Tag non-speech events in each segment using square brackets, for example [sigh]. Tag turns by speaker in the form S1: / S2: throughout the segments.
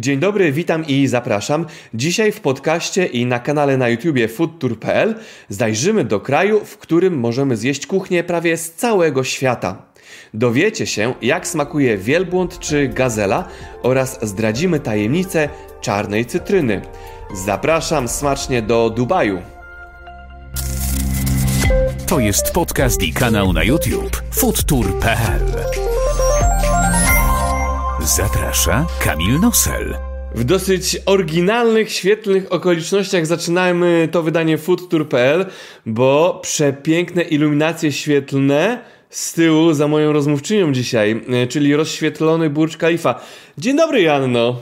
S1: Dzień dobry, witam i zapraszam. Dzisiaj w podcaście i na kanale na YouTubie foodtour.pl zajrzymy do kraju, w którym możemy zjeść kuchnię prawie z całego świata. Dowiecie się, jak smakuje wielbłąd czy gazela oraz zdradzimy tajemnicę czarnej cytryny. Zapraszam smacznie do Dubaju.
S2: To jest podcast i kanał na YouTube foodtour.pl Zaprasza Kamil Nosel.
S1: W dosyć oryginalnych, świetlnych okolicznościach zaczynamy to wydanie foodtour.pl, bo przepiękne iluminacje świetlne z tyłu za moją rozmówczynią dzisiaj, e, czyli rozświetlony Burcz Khalifa. Dzień dobry, Janno.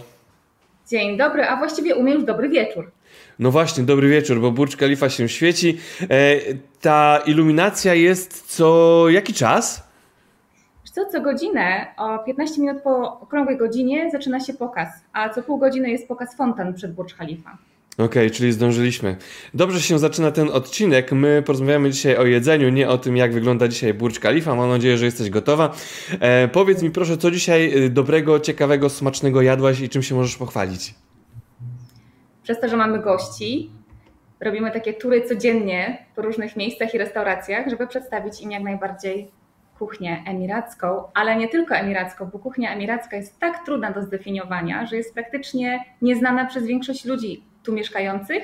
S3: Dzień dobry, a właściwie umiem już dobry wieczór.
S1: No właśnie, dobry wieczór, bo Burcz Khalifa się świeci. E, ta iluminacja jest co jaki czas?
S3: Co, co godzinę, o 15 minut po okrągłej godzinie zaczyna się pokaz, a co pół godziny jest pokaz fontan przed Burcz Khalifa.
S1: Okej, okay, czyli zdążyliśmy. Dobrze się zaczyna ten odcinek. My porozmawiamy dzisiaj o jedzeniu, nie o tym, jak wygląda dzisiaj Burcz Khalifa. Mam nadzieję, że jesteś gotowa. E, powiedz mi proszę, co dzisiaj y, dobrego, ciekawego, smacznego jadłaś i czym się możesz pochwalić?
S3: Przez to, że mamy gości, robimy takie tury codziennie po różnych miejscach i restauracjach, żeby przedstawić im jak najbardziej kuchnię emiracką, ale nie tylko emiracką, bo kuchnia emiracka jest tak trudna do zdefiniowania, że jest praktycznie nieznana przez większość ludzi tu mieszkających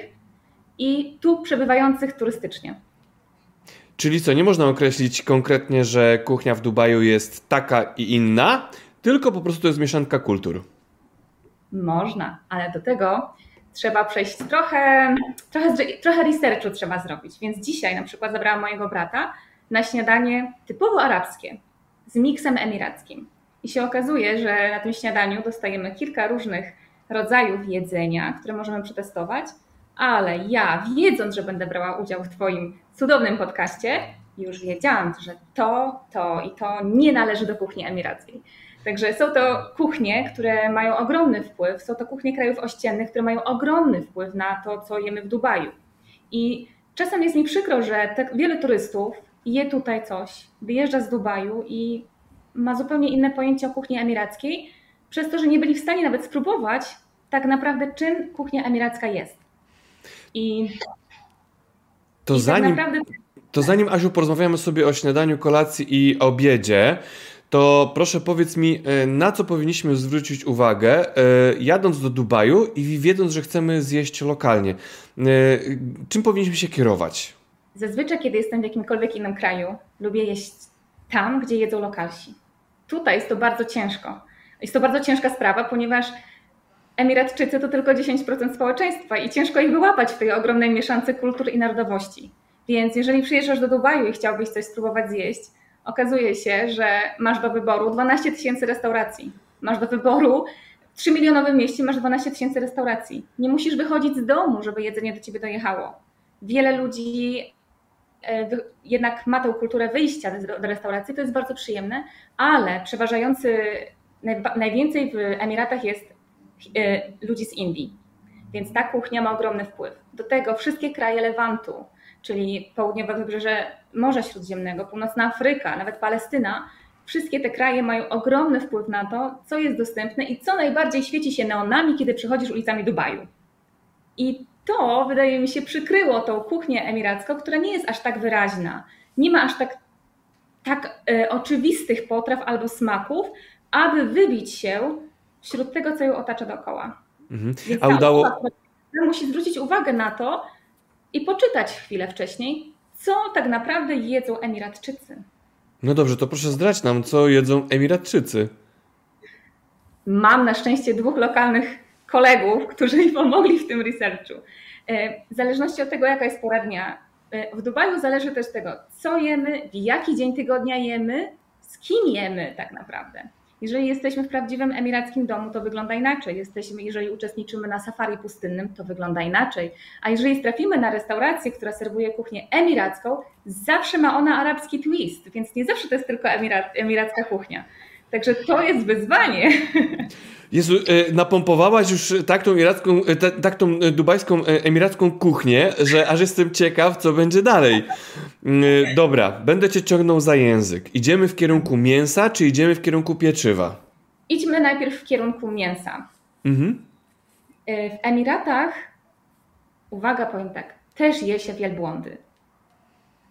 S3: i tu przebywających turystycznie.
S1: Czyli co, nie można określić konkretnie, że kuchnia w Dubaju jest taka i inna, tylko po prostu to jest mieszanka kultur.
S3: Można, ale do tego trzeba przejść trochę, trochę, trochę researchu trzeba zrobić. Więc dzisiaj na przykład zabrałam mojego brata na śniadanie typowo arabskie z miksem emirackim. I się okazuje, że na tym śniadaniu dostajemy kilka różnych rodzajów jedzenia, które możemy przetestować, ale ja, wiedząc, że będę brała udział w Twoim cudownym podcaście, już wiedziałam, że to, to i to nie należy do kuchni emirackiej. Także są to kuchnie, które mają ogromny wpływ, są to kuchnie krajów ościennych, które mają ogromny wpływ na to, co jemy w Dubaju. I czasem jest mi przykro, że tak wiele turystów je tutaj coś, wyjeżdża z Dubaju i ma zupełnie inne pojęcie o kuchni emirackiej, przez to, że nie byli w stanie nawet spróbować tak naprawdę, czym kuchnia emiracka jest. I
S1: to, i tak zanim, tak naprawdę... to zanim, Asiu, porozmawiamy sobie o śniadaniu, kolacji i obiedzie, to proszę powiedz mi, e, na co powinniśmy zwrócić uwagę, e, jadąc do Dubaju i wiedząc, że chcemy zjeść lokalnie. E, czym powinniśmy się kierować?
S3: Zazwyczaj, kiedy jestem w jakimkolwiek innym kraju, lubię jeść tam, gdzie jedzą lokalsi. Tutaj jest to bardzo ciężko. Jest to bardzo ciężka sprawa, ponieważ Emiratczycy to tylko 10% społeczeństwa i ciężko ich wyłapać w tej ogromnej mieszance kultur i narodowości. Więc jeżeli przyjeżdżasz do Dubaju i chciałbyś coś spróbować zjeść, okazuje się, że masz do wyboru 12 tysięcy restauracji. Masz do wyboru w 3 milionowym mieście masz 12 tysięcy restauracji. Nie musisz wychodzić z domu, żeby jedzenie do ciebie dojechało. Wiele ludzi jednak ma tę kulturę wyjścia do restauracji, to jest bardzo przyjemne, ale przeważający najwięcej w Emiratach jest e, ludzi z Indii. Więc ta kuchnia ma ogromny wpływ. Do tego wszystkie kraje Lewantu, czyli południowe wybrzeże Morza Śródziemnego, północna Afryka, nawet Palestyna, wszystkie te kraje mają ogromny wpływ na to, co jest dostępne i co najbardziej świeci się neonami, kiedy przechodzisz ulicami Dubaju. I to, wydaje mi się, przykryło tą kuchnię emiracką, która nie jest aż tak wyraźna. Nie ma aż tak, tak e, oczywistych potraw albo smaków, aby wybić się wśród tego, co ją otacza dookoła. Mhm. A udało... musi zwrócić uwagę na to i poczytać chwilę wcześniej, co tak naprawdę jedzą Emiratczycy.
S1: No dobrze, to proszę zdrać nam, co jedzą Emiratczycy.
S3: Mam na szczęście dwóch lokalnych kolegów, którzy mi pomogli w tym researchu. E, w zależności od tego, jaka jest pora dnia, e, w Dubaju zależy też tego, co jemy, w jaki dzień tygodnia jemy, z kim jemy tak naprawdę. Jeżeli jesteśmy w prawdziwym emirackim domu, to wygląda inaczej. Jesteśmy, jeżeli uczestniczymy na safari pustynnym, to wygląda inaczej. A jeżeli trafimy na restaurację, która serwuje kuchnię emiracką, zawsze ma ona arabski twist, więc nie zawsze to jest tylko emiracka kuchnia. Także to jest wyzwanie. [laughs]
S1: Jezu, e, napompowałaś już tak tą, iracką, e, tak tą dubajską e, emiracką kuchnię, że aż jestem ciekaw, co będzie dalej. Mm, dobra, będę cię ciągnął za język. Idziemy w kierunku mięsa, czy idziemy w kierunku pieczywa?
S3: Idźmy najpierw w kierunku mięsa. Mhm. W Emiratach, uwaga, powiem tak, też je się wielbłądy,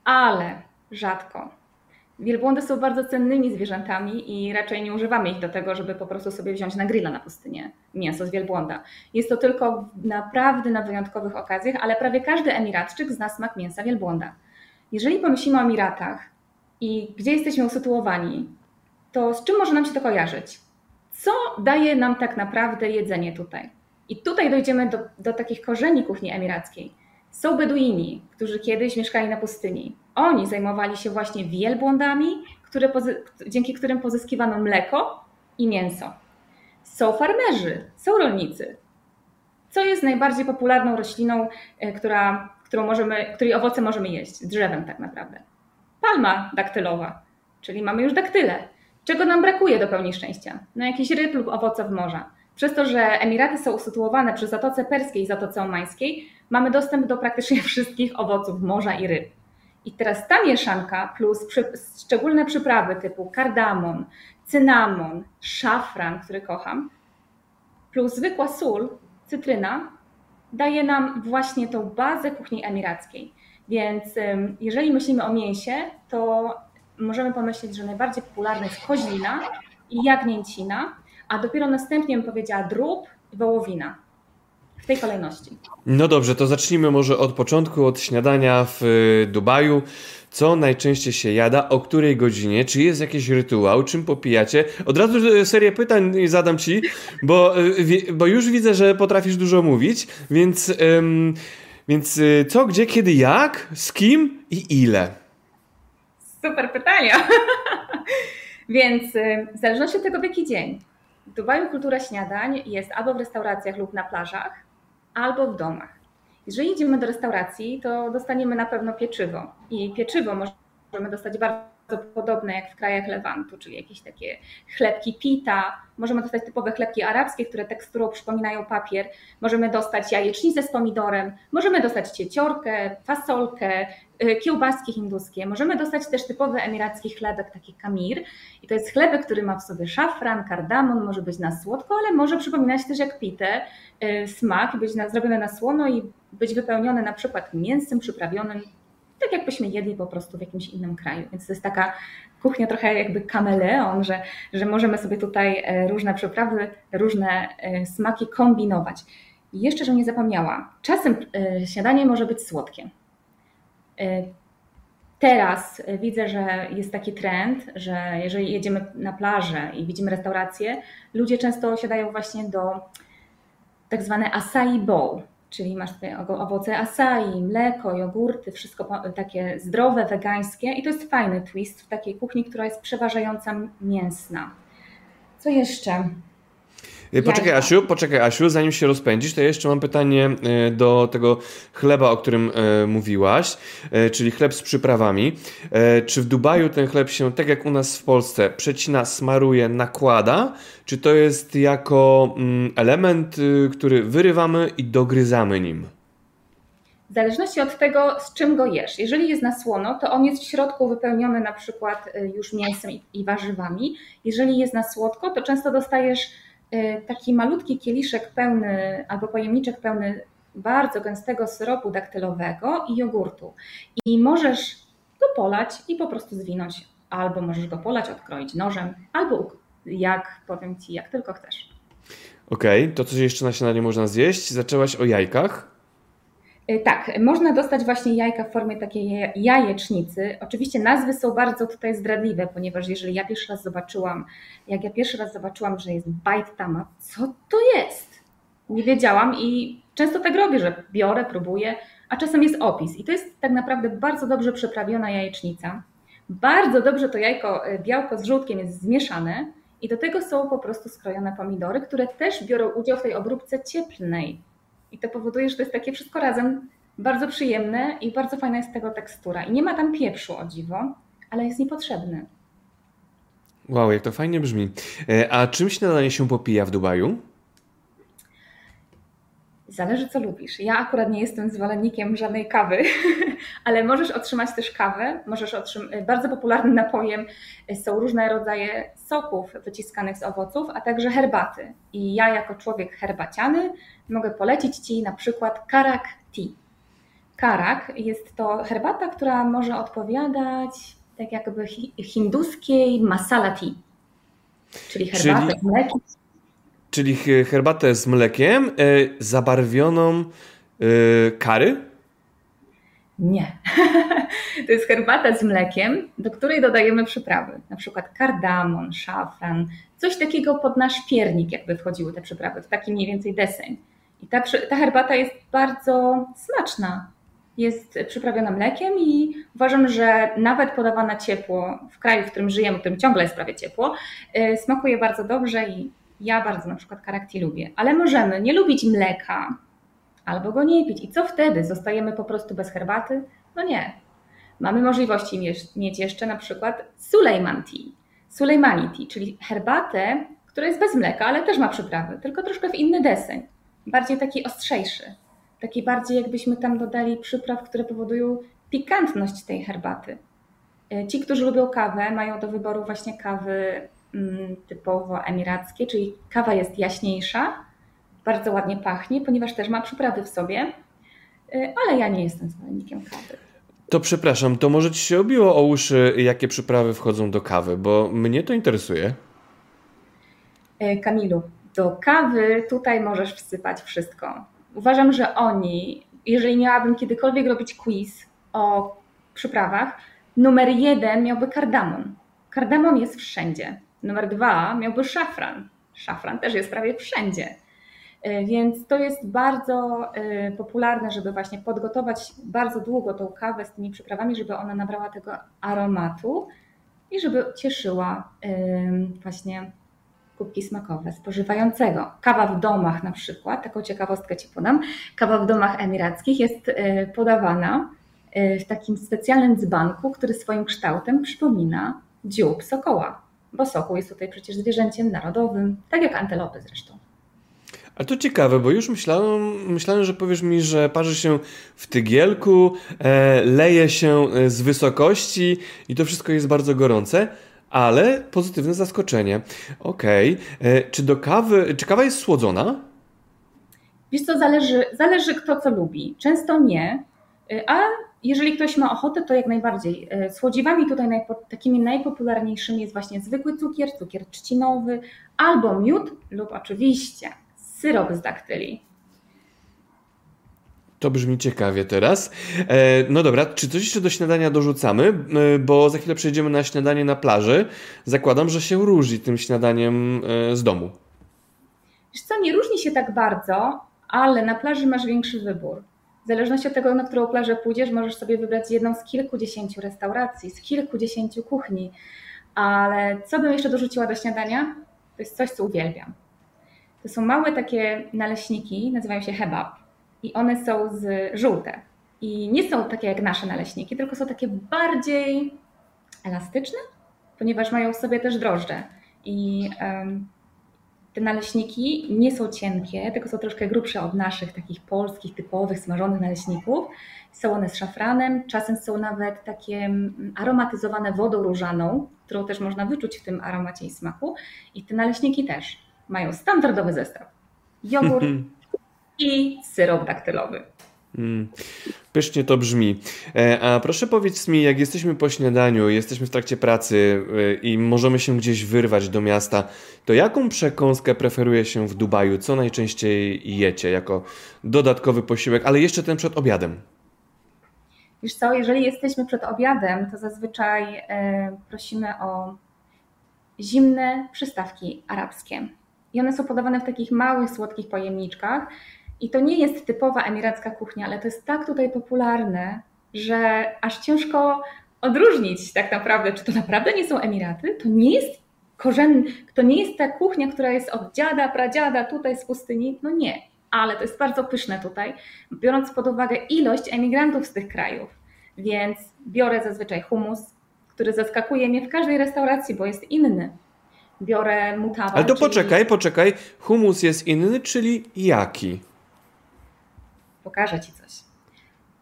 S3: ale rzadko. Wielbłądy są bardzo cennymi zwierzętami i raczej nie używamy ich do tego, żeby po prostu sobie wziąć na grilla na pustynię mięso z wielbłąda. Jest to tylko naprawdę na wyjątkowych okazjach, ale prawie każdy emiratczyk zna smak mięsa wielbłąda. Jeżeli pomyślimy o Emiratach i gdzie jesteśmy usytuowani, to z czym może nam się to kojarzyć? Co daje nam tak naprawdę jedzenie tutaj? I tutaj dojdziemy do, do takich korzeni kuchni emirackiej. Są Beduini, którzy kiedyś mieszkali na pustyni. Oni zajmowali się właśnie wielbłądami, które, dzięki którym pozyskiwano mleko i mięso. Są farmerzy, są rolnicy. Co jest najbardziej popularną rośliną, e, która, którą możemy, której owoce możemy jeść? Drzewem tak naprawdę. Palma daktylowa, czyli mamy już daktyle. Czego nam brakuje do pełni szczęścia? No jakiś ryb lub owoców morza. Przez to, że Emiraty są usytuowane przy Zatoce Perskiej i Zatoce Omańskiej, mamy dostęp do praktycznie [laughs] wszystkich owoców morza i ryb. I teraz ta mieszanka plus przy, szczególne przyprawy typu kardamon, cynamon, szafran, który kocham, plus zwykła sól, cytryna, daje nam właśnie tą bazę kuchni emirackiej. Więc jeżeli myślimy o mięsie, to możemy pomyśleć, że najbardziej popularna jest koźlina i jagnięcina, a dopiero następnie bym powiedziała drób i wołowina. W tej kolejności.
S1: No dobrze, to zacznijmy może od początku, od śniadania w y, Dubaju. Co najczęściej się jada, o której godzinie, czy jest jakiś rytuał, czym popijacie? Od razu y, serię pytań zadam ci, bo, y, bo już widzę, że potrafisz dużo mówić, więc, więc co, gdzie, kiedy, jak, z kim i ile?
S3: Super pytania. [laughs] więc w zależności od tego, w jaki dzień. W Dubaju kultura śniadań jest albo w restauracjach lub na plażach, albo w domach. Jeżeli idziemy do restauracji, to dostaniemy na pewno pieczywo. I pieczywo możemy dostać bardzo podobne jak w krajach Lewantu, czyli jakieś takie chlebki pita. Możemy dostać typowe chlebki arabskie, które teksturą przypominają papier. Możemy dostać jajecznicę z pomidorem, możemy dostać cieciorkę, fasolkę, kiełbaski hinduskie. Możemy dostać też typowy emiracki chlebek, taki kamir. I to jest chlebek, który ma w sobie szafran, kardamon, może być na słodko, ale może przypominać też jak pitę, y, smak, być na, zrobione na słono i być wypełnione na przykład mięsem przyprawionym tak jakbyśmy jedli po prostu w jakimś innym kraju. Więc to jest taka kuchnia trochę jakby kameleon, że, że możemy sobie tutaj e, różne przyprawy, różne e, smaki kombinować. I jeszcze, że nie zapomniała, czasem e, śniadanie może być słodkie. Teraz widzę, że jest taki trend, że jeżeli jedziemy na plażę i widzimy restaurację, ludzie często siadają właśnie do tak zwane acai bowl, czyli masz tutaj owoce acai, mleko, jogurty, wszystko takie zdrowe, wegańskie i to jest fajny twist w takiej kuchni, która jest przeważająca mięsna. Co jeszcze?
S1: Y, poczekaj Asiu, poczekaj Asiu, zanim się rozpędzisz, to jeszcze mam pytanie y, do tego chleba, o którym y, mówiłaś, czyli chleb z przyprawami. Czy w Dubaju ten chleb się, tak jak u nas w Polsce, przecina, smaruje, nakłada? Czy to jest jako mm, element, który wyrywamy i dogryzamy nim?
S3: W zależności od tego, z czym go jesz. Jeżeli jest na słono, to on jest w środku wypełniony na przykład już mięsem i warzywami. Jeżeli jest na słodko, to często dostajesz Y, taki malutki kieliszek pełny albo pojemniczek pełny bardzo gęstego syropu daktylowego i jogurtu. I możesz go polać i po prostu zwinąć, albo możesz go polać, odkroić nożem, albo jak powiem ci, jak tylko chcesz.
S1: Okej, okay, to coś jeszcze na śniadanie można zjeść. Zaczęłaś o jajkach.
S3: Y, tak, można dostać właśnie jajka w formie takiej jajecznicy. Oczywiście nazwy są bardzo tutaj zdradliwe, ponieważ jeżeli ja pierwszy raz zobaczyłam, jak ja pierwszy raz zobaczyłam, że jest bite tama, co to jest? Nie wiedziałam i często tak robię, że biorę, próbuję, a czasem jest opis. I to jest tak naprawdę bardzo dobrze przeprawiona jajecznica. Bardzo dobrze to jajko, y, białko z żółtkiem jest zmieszane i do tego są po prostu skrojone pomidory, które też biorą udział w tej obróbce cieplnej i to powoduje, że to jest takie wszystko razem bardzo przyjemne i bardzo fajna jest tego tekstura. I nie ma tam pieprzu o dziwo, ale jest niepotrzebny.
S1: Wow, jak to fajnie brzmi. E, a czym śniadanie się popija w Dubaju?
S3: Zależy, co lubisz. Ja akurat nie jestem zwolennikiem żadnej kawy, [laughs] ale możesz otrzymać też kawę. Możesz otrzymać. Bardzo popularnym napojem są różne rodzaje soków wyciskanych z owoców, a także herbaty. I ja, jako człowiek herbaciany, mogę polecić Ci na przykład karak tea. Karak jest to herbata, która może odpowiadać tak jakby hinduskiej masala tea, czyli herbatę czyli... z mlekiem
S1: Czyli herbatę z mlekiem e, zabarwioną e, kary?
S3: Nie. [laughs] to jest herbata z mlekiem, do której dodajemy przyprawy, na przykład kardamon, szafran, coś takiego pod nasz piernik, jakby wchodziły te przyprawy, w taki mniej więcej deseń. I ta, ta herbata jest bardzo smaczna. Jest przyprawiona mlekiem i uważam, że nawet podawana ciepło w kraju, w którym żyjemy, w którym ciągle jest prawie ciepło, e, smakuje bardzo dobrze i ja bardzo na przykład karakti lubię, ale możemy nie lubić mleka albo go nie pić. I co wtedy? Zostajemy po prostu bez herbaty? No nie. Mamy możliwości mieć jeszcze na przykład Sulejman tea, Sulejmani tea, czyli herbatę, która jest bez mleka, ale też ma przyprawy, tylko troszkę w inny deseń. Bardziej taki ostrzejszy. Taki bardziej jakbyśmy tam dodali przypraw, które powodują pikantność tej herbaty. E, ci, którzy lubią kawę, mają do wyboru właśnie kawy typowo emirackie, czyli kawa jest jaśniejsza, bardzo ładnie pachnie, ponieważ też ma przyprawy w sobie, y, ale ja nie jestem zwolennikiem kawy.
S1: To przepraszam, to może ci się obiło o uszy, jakie przyprawy wchodzą do kawy, bo mnie to interesuje.
S3: Y, Kamilu, do kawy tutaj możesz wsypać wszystko. Uważam, że oni, jeżeli miałabym kiedykolwiek robić quiz o przyprawach, numer jeden miałby kardamon. Kardamon jest wszędzie. Numer dwa miałby szafran. Szafran też jest prawie wszędzie. E, więc to jest bardzo e, popularne, żeby właśnie podgotować bardzo długo tą kawę z tymi przyprawami, żeby ona nabrała tego aromatu i żeby cieszyła właśnie kubki smakowe spożywającego. Kawa w domach na przykład, taką ciekawostkę Ci podam, kawa w domach emirackich jest e, podawana w takim specjalnym dzbanku, który swoim kształtem przypomina dziób sokoła bo sokół jest tutaj przecież zwierzęciem narodowym, tak jak antylopy zresztą.
S1: A to ciekawe, bo już myślałem, myślałem, że powiesz mi, że parzy się w tygielku, e, leje się e, z wysokości i to wszystko jest bardzo gorące, ale pozytywne zaskoczenie. Okej, okay. E, czy do kawy, czy kawa jest słodzona?
S3: Wiesz co, zależy, zależy kto co lubi. Często nie, a jeżeli ktoś ma ochotę, to jak najbardziej. E, słodziwami tutaj najpo, takimi najpopularniejszymi jest właśnie zwykły cukier, cukier trzcinowy, albo miód lub oczywiście syrop z daktyli.
S1: To brzmi ciekawie teraz. E, no dobra, czy coś jeszcze do śniadania dorzucamy? E, bo za chwilę przejdziemy na śniadanie na plaży. Zakładam, że się różni tym śniadaniem z domu.
S3: Wiesz co, nie różni się tak bardzo, ale na plaży masz większy wybór. W zależności od tego, na którą plażę pójdziesz, możesz sobie wybrać jedną z kilkudziesięciu restauracji, z kilkudziesięciu kuchni. Ale co bym jeszcze dorzuciła do śniadania? To jest coś, co uwielbiam. To są małe takie naleśniki, nazywają się hebab i one są z żółte. I nie są takie jak nasze naleśniki, tylko są takie bardziej elastyczne, ponieważ mają w sobie też drożdże. I um, te naleśniki nie są cienkie, tylko są troszkę grubsze od naszych takich polskich, typowych, smażonych naleśników. Są one z szafranem, czasem są nawet takie mm, aromatyzowane wodą różaną, którą też można wyczuć w tym aromacie i smaku. I te naleśniki też mają standardowy zestaw. Jogurt [laughs] i syrop daktylowy.
S1: Mm, pysznie to brzmi. E, a proszę powiedz mi, jak jesteśmy po śniadaniu, jesteśmy w trakcie pracy e, i możemy się gdzieś wyrwać do miasta, to jaką przekąskę preferuje się w Dubaju? Co najczęściej jecie jako dodatkowy posiłek, ale jeszcze ten przed obiadem?
S3: Wiesz co, jeżeli jesteśmy przed obiadem, to zazwyczaj e, prosimy o zimne przystawki arabskie. I one są podawane w takich małych, słodkich pojemniczkach i to nie jest typowa emiracka kuchnia, ale to jest tak tutaj popularne, że aż ciężko odróżnić tak naprawdę, czy to naprawdę nie są Emiraty, to nie jest korzenny, to nie jest ta kuchnia, która jest od dziada, pradziada tutaj z pustyni, no nie, ale to jest bardzo pyszne tutaj, biorąc pod uwagę ilość emigrantów z tych krajów, więc biorę zazwyczaj humus, który zaskakuje mnie w każdej restauracji, bo jest inny. Biorę mutawę.
S1: Ale to czyli... poczekaj, poczekaj, humus jest inny, czyli jaki?
S3: Pokażę Ci coś.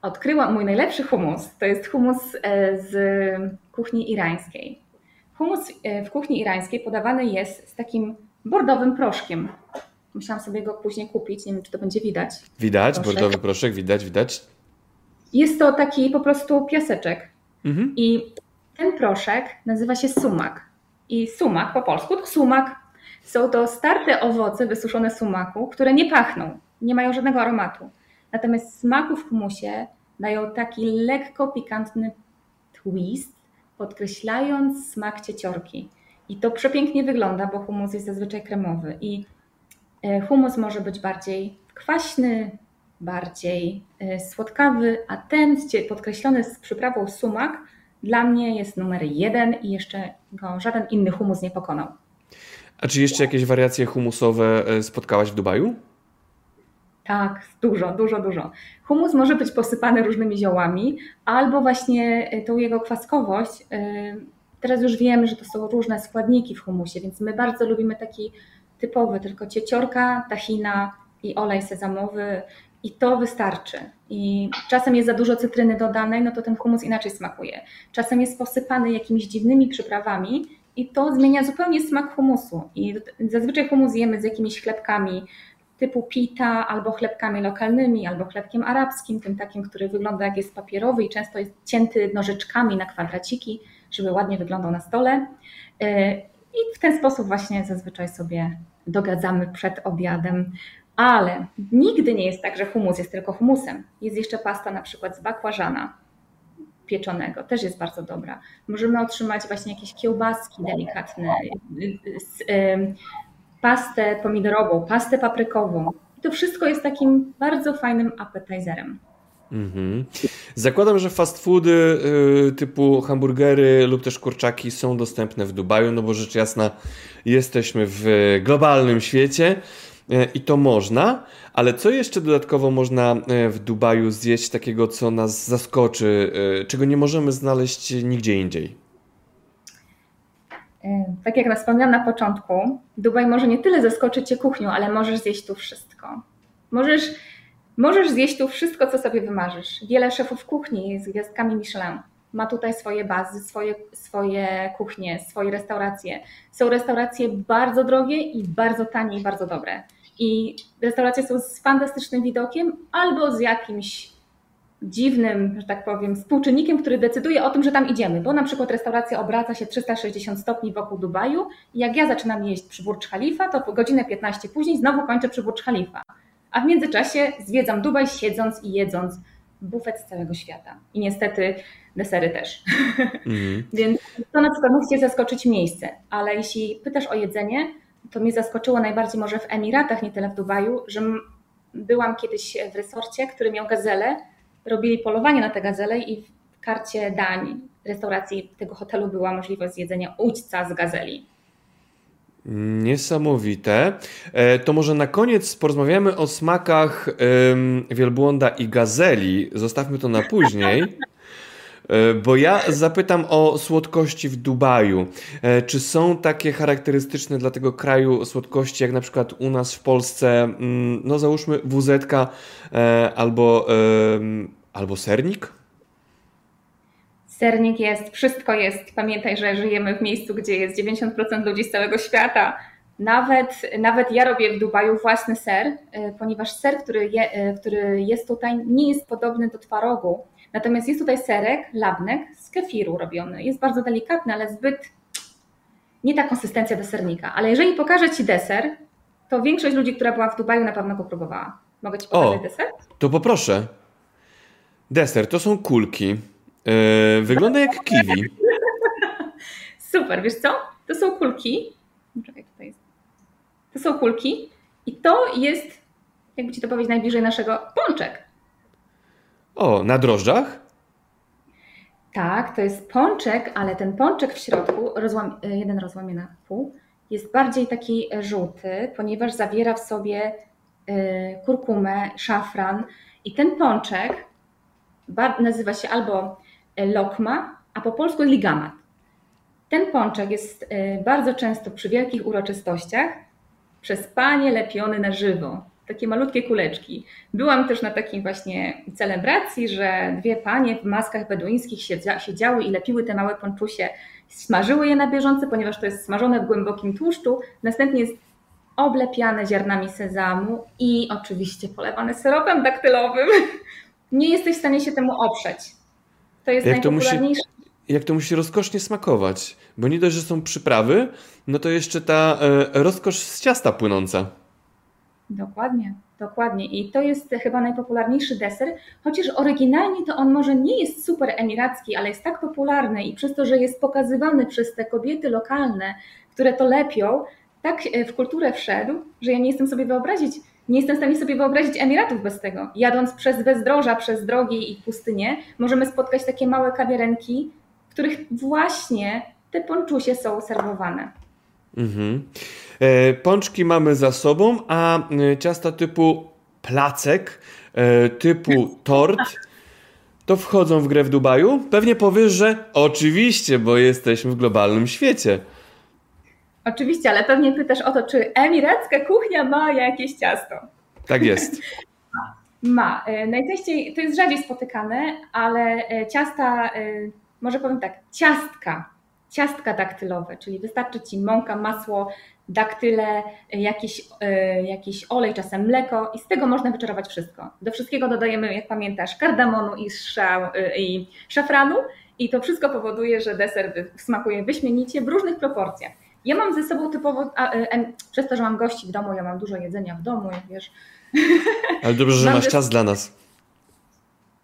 S3: Odkryłam mój najlepszy humus. To jest humus e, z kuchni irańskiej. Humus e, w kuchni irańskiej podawany jest z takim bordowym proszkiem. Musiałam sobie go później kupić, nie wiem czy to będzie widać.
S1: Widać, proszek. bordowy proszek, widać, widać.
S3: Jest to taki po prostu piaseczek. Mhm. I ten proszek nazywa się sumak. I sumak po polsku to sumak. Są to starte owoce wysuszone sumaku, które nie pachną, nie mają żadnego aromatu. Natomiast smaku w humusie dają taki lekko pikantny twist, podkreślając smak cieciorki. I to przepięknie wygląda, bo humus jest zazwyczaj kremowy. I e, humus może być bardziej kwaśny, bardziej e, słodkawy, a ten podkreślony z przyprawą sumak dla mnie jest numer jeden i jeszcze go żaden inny humus nie pokonał.
S1: A czy jeszcze jakieś wariacje humusowe e, spotkałaś w Dubaju?
S3: Tak, dużo, dużo, dużo. Humus może być posypany różnymi ziołami, albo właśnie tą jego kwaskowość. Teraz już wiemy, że to są różne składniki w humusie, więc my bardzo lubimy taki typowy, tylko cieciorka, tahina i olej sezamowy i to wystarczy. I czasem jest za dużo cytryny dodanej, no to ten humus inaczej smakuje. Czasem jest posypany jakimiś dziwnymi przyprawami i to zmienia zupełnie smak humusu. I zazwyczaj humus jemy z jakimiś chlebkami typu pita, albo chlebkami lokalnymi, albo chlebkiem arabskim, tym takim, który wygląda jak jest papierowy i często jest cięty nożyczkami na kwadraciki, żeby ładnie wyglądał na stole. E, I w ten sposób właśnie zazwyczaj sobie dogadzamy przed obiadem. Ale nigdy nie jest tak, że humus jest tylko humusem. Jest jeszcze pasta na przykład z bakłażana pieczonego, też jest bardzo dobra. Możemy otrzymać właśnie jakieś kiełbaski delikatne, pastę pomidorową, pastę paprykową. I to wszystko jest takim bardzo fajnym appetizerem. Mhm.
S1: Zakładam, że fast foody y, typu hamburgery lub też kurczaki są dostępne w Dubaju, no bo rzecz jasna jesteśmy w globalnym świecie y, i to można, ale co jeszcze dodatkowo można y, w Dubaju zjeść takiego, co nas zaskoczy, czego nie możemy znaleźć nigdzie indziej?
S3: Tak jak wspomniałam na początku, Dubaj może nie tyle zaskoczyć Cię kuchnią, ale możesz zjeść tu wszystko. Możesz Możesz zjeść tu wszystko, co sobie wymarzysz. Wiele szefów kuchni z gwiazdkami Michelin ma tutaj swoje bazy, swoje, swoje kuchnie, swoje restauracje. Są restauracje bardzo drogie i bardzo tanie i bardzo dobre. I restauracje są z fantastycznym widokiem albo z jakimś dziwnym, że tak powiem, współczynnikiem, który decyduje o tym, że tam idziemy, bo na przykład restauracja obraca się 360 stopni wokół Dubaju i jak ja zaczynam jeść przy Burcz Khalifa, to po godzinę 15 później znowu kończę przy Burcz Khalifa a w międzyczasie zwiedzam Dubaj siedząc i jedząc bufet z całego świata. I niestety desery też. Mm. [laughs] Więc to na przykład musi zaskoczyć miejsce, ale jeśli pytasz o jedzenie, to mnie zaskoczyło najbardziej może w Emiratach, nie tyle w Dubaju, że byłam kiedyś w resorcie, który miał gazelę, robili polowanie na te gazele i w karcie dań restauracji tego hotelu była możliwość zjedzenia udźca z gazeli.
S1: Niesamowite. E, to może na koniec porozmawiamy o smakach wielbłąda i gazeli. Zostawmy to na później. E, bo ja zapytam o słodkości w Dubaju. E, czy są takie charakterystyczne dla tego kraju słodkości, jak na przykład u nas w Polsce, mm, no załóżmy WZ albo, albo sernik?
S3: Sernik jest, wszystko jest. Pamiętaj, że żyjemy w miejscu, gdzie jest 90% ludzi z całego świata. Nawet, nawet ja robię w Dubaju własny ser, y, ponieważ ser, który, je, y, który jest tutaj, nie jest podobny do twarogu. Natomiast jest tutaj serek, labnek z kefiru robiony. Jest bardzo delikatny, ale zbyt nie ta konsystencja do sernika. Ale jeżeli pokażę Ci deser, to większość ludzi, która była w Dubaju, na pewno go próbowała. Mogę Ci pokazać o, deser?
S1: To poproszę. Deser to są kulki. Yy, wygląda jak kiwi. [laughs]
S3: Super, wiesz co? To są kulki. Czekaj, tutaj jest. To są kulki i to jest, jakby ci to powiedzieć najbliżej naszego, pączek.
S1: O, na drożdżach?
S3: Tak, to jest pączek, ale ten pączek w środku, rozłam, y, jeden rozłamie na pół, jest bardziej taki żółty, ponieważ zawiera w sobie y, kurkumę, szafran i ten pączek nazywa się albo lokma, a po polsku ligamat. Ten pączek jest e, bardzo często przy wielkich uroczystościach przez panie lepiony na żywo. takie malutkie kuleczki. Byłam też na takiej właśnie celebracji, że dwie panie w maskach beduńskich siedziały i lepiły te małe ponczusie, smażyły je na bieżąco, ponieważ to jest smażone w głębokim tłuszczu. Następnie jest oblepiane ziarnami sezamu i oczywiście polewane syropem daktylowym. [laughs] Nie jesteś w stanie się temu oprzeć. To jest jak najpopularniejsze.
S1: To musi, jak to musi rozkosznie smakować, bo nie dość, że są przyprawy, no to jeszcze ta e, rozkosz z ciasta płynąca.
S3: Dokładnie, dokładnie. I to jest chyba najpopularniejszy deser, chociaż oryginalnie to on może nie jest super emiracki, ale jest tak popularny i przez to, że jest pokazywany przez te kobiety lokalne, które to lepią, tak e, w kulturę wszedł, że ja nie jestem sobie wyobrazić, nie jestem w stanie sobie wyobrazić Emiratów bez tego. Jadąc przez bezdroża, przez drogi i pustynie, możemy spotkać takie małe kawiarenki, w których właśnie te ponczusie są serwowane.
S1: Mhm. E, pączki mamy za sobą, a e, ciasta typu placek, e, typu tort, to wchodzą w grę w Dubaju? Pewnie powiesz, że oczywiście, bo jesteśmy w globalnym świecie.
S3: Oczywiście, ale pewnie pytasz o to, czy emiracka kuchnia ma jakieś ciasto.
S1: Tak jest. [laughs]
S3: Ma. Najczęściej to jest rzadziej spotykane, ale ciasta, może powiem tak, ciastka, ciastka daktylowe, czyli wystarczy ci mąka, masło, daktyle, jakiś, e, jakiś olej, czasem mleko i z tego można wyczarować wszystko. Do wszystkiego dodajemy, jak pamiętasz, kardamonu i, e, i szafranu i to wszystko powoduje, że deser smakuje wyśmienicie w różnych proporcjach. Ja mam ze sobą typowo, a, e, przez to, że mam gości w domu, ja mam dużo jedzenia w domu, jak wiesz. [laughs]
S1: Ale dobrze, że masz czas dla nas.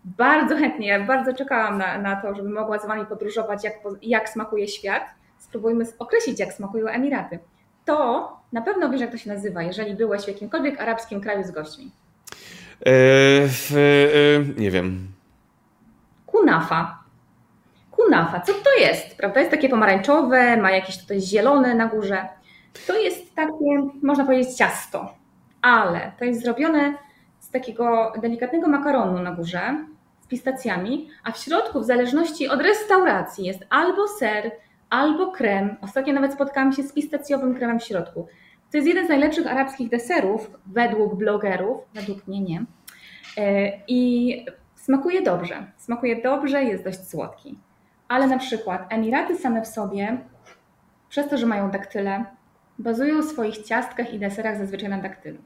S3: Bardzo chętnie, ja bardzo czekałam na, na to, żeby mogła z Wami podróżować, jak, jak smakuje świat. Spróbujmy określić, jak smakują Emiraty to na pewno wiesz, jak to się nazywa, jeżeli byłeś w jakimkolwiek arabskim kraju z gośćmi.
S1: W, e, nie wiem.
S3: Kunafa. Kunafa, co to jest? Prawda? Jest takie pomarańczowe, ma jakieś tutaj zielone na górze. To jest takie, można powiedzieć, ciasto, ale to jest zrobione z takiego delikatnego makaronu na górze, z pistacjami, a w środku, w zależności od restauracji, jest albo ser, albo krem. Ostatnio nawet spotkałam się z pistacjowym kremem w środku. To jest jeden z najlepszych arabskich deserów, według blogerów, według mnie nie. E, I smakuje dobrze. Smakuje dobrze, jest dość słodki. Ale na przykład Emiraty same w sobie, przez to, że mają daktyle, bazują w swoich ciastkach i deserach zazwyczaj na daktylu.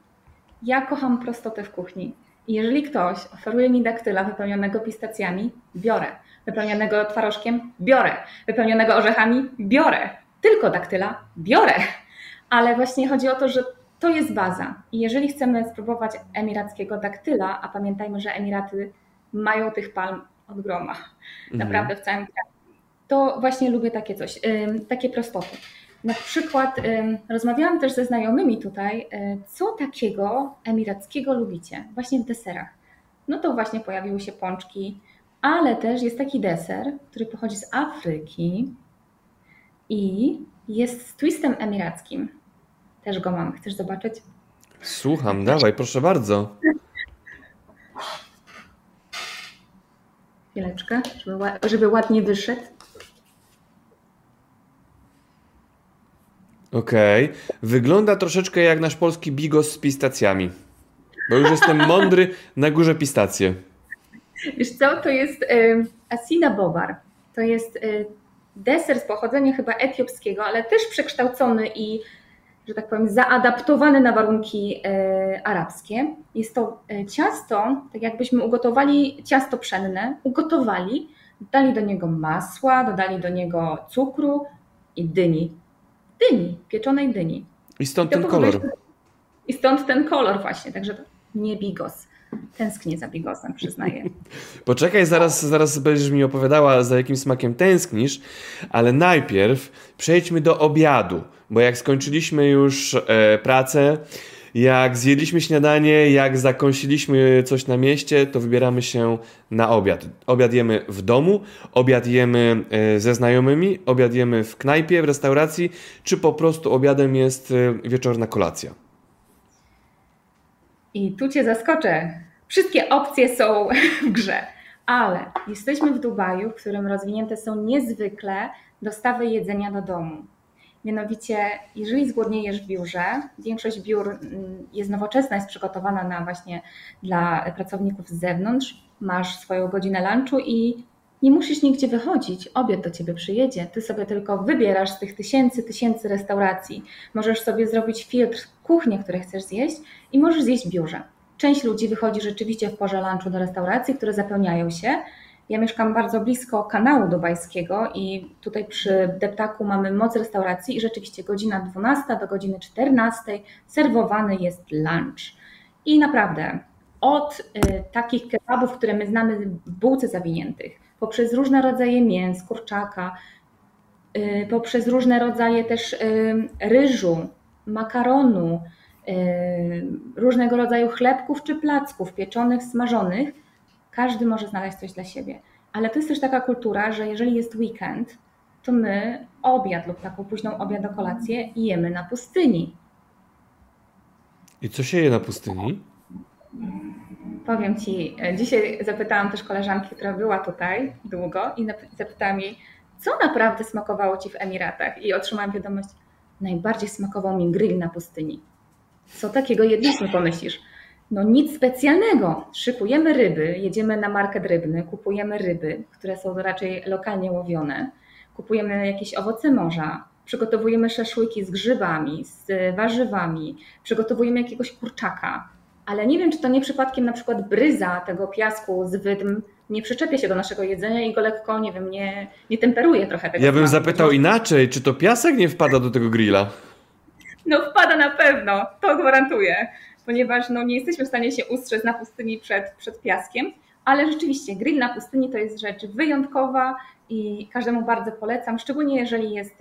S3: Ja kocham prostotę w kuchni. I jeżeli ktoś oferuje mi daktyla wypełnionego pistacjami, biorę wypełnionego twarożkiem, biorę. Wypełnionego orzechami, biorę. Tylko daktyla, biorę. Ale właśnie chodzi o to, że to jest baza. I jeżeli chcemy spróbować emirackiego daktyla, a pamiętajmy, że Emiraty mają tych palm od groma, mhm. naprawdę w całym kraju, to właśnie lubię takie coś, takie prostoty. Na przykład rozmawiałam też ze znajomymi tutaj, co takiego emirackiego lubicie, właśnie w deserach. No to właśnie pojawiły się pączki, ale też jest taki deser, który pochodzi z Afryki i jest z twistem emirackim. Też go mam. Chcesz zobaczyć?
S1: Słucham, dawaj, proszę bardzo.
S3: Chwileczkę, żeby, żeby ładnie wyszedł.
S1: Okej. Okay. Wygląda troszeczkę jak nasz polski bigos z pistacjami. Bo już jestem mądry, na górze pistacje.
S3: Wiesz co, to jest Asina Bobar. To jest y, deser z pochodzenia chyba etiopskiego, ale też przekształcony i, że tak powiem, zaadaptowany na warunki y, arabskie. Jest to y, ciasto, tak jakbyśmy ugotowali ciasto pszenne, ugotowali, dodali do niego masła, dodali do niego cukru i dyni. Dyni, pieczonej dyni.
S1: I stąd I ten kolor.
S3: I stąd ten kolor właśnie, także nie bigos. Tęsknię za bigosem, przyznaję. [laughs]
S1: Poczekaj, zaraz, zaraz będziesz mi opowiadała, za jakim smakiem tęsknisz, ale najpierw przejdźmy do obiadu, bo jak skończyliśmy już e, pracę, jak zjedliśmy śniadanie, jak zakąsiliśmy coś na mieście, to wybieramy się na obiad. Obiad jemy w domu, obiad jemy e, ze znajomymi, obiad jemy w knajpie, w restauracji, czy po prostu obiadem jest e, wieczorna kolacja.
S3: I tu Cię zaskoczę. Wszystkie opcje są [laughs] w grze, ale jesteśmy w Dubaju, w którym rozwinięte są niezwykle dostawy jedzenia do domu. Mianowicie, jeżeli zgłodniejesz w biurze, większość biur mm, jest nowoczesna, jest przygotowana na właśnie dla pracowników z zewnątrz, masz swoją godzinę lunchu i nie musisz nigdzie wychodzić, obiad do ciebie przyjedzie. Ty sobie tylko wybierasz z tych tysięcy, tysięcy restauracji. Możesz sobie zrobić filtr kuchni, które chcesz zjeść i możesz zjeść w biurze. Część ludzi wychodzi rzeczywiście w porze lunchu do restauracji, które zapełniają się. Ja mieszkam bardzo blisko kanału dubajskiego i tutaj przy deptaku mamy moc restauracji i rzeczywiście godzina 12 do godziny 14 serwowany jest lunch. I naprawdę od y, takich kebabów, które my znamy w bułce zawiniętych, poprzez różne rodzaje mięs, kurczaka, y, poprzez różne rodzaje też y, ryżu, makaronu, y, różnego rodzaju chlebków czy placków pieczonych, smażonych, każdy może znaleźć coś dla siebie. Ale to jest też taka kultura, że jeżeli jest weekend, to my obiad lub taką późną obiad do kolację jemy na pustyni.
S1: I co się je na pustyni?
S3: Powiem Ci, dzisiaj zapytałam też koleżanki, która była tutaj długo i zapytałam jej, co naprawdę smakowało Ci w Emiratach? I otrzymałam wiadomość, najbardziej smakował mi grill na pustyni. Co takiego jedliśmy, pomyślisz? No nic specjalnego. Szykujemy ryby, jedziemy na market rybny, kupujemy ryby, które są raczej lokalnie łowione, kupujemy jakieś owoce morza, przygotowujemy szaszłyki z grzybami, z warzywami, przygotowujemy jakiegoś kurczaka, ale nie wiem, czy to nie przypadkiem na przykład bryza tego piasku z wydm nie przyczepia się do naszego jedzenia i go lekko, nie wiem, nie, nie temperuje trochę tego.
S1: Ja bym zapytał inaczej, czy to piasek nie wpada do tego grilla?
S3: No wpada na pewno, to gwarantuję, ponieważ no, nie jesteśmy w stanie się ustrzec na pustyni przed, przed piaskiem, ale rzeczywiście grill na pustyni to jest rzecz wyjątkowa i każdemu bardzo polecam, szczególnie jeżeli jest,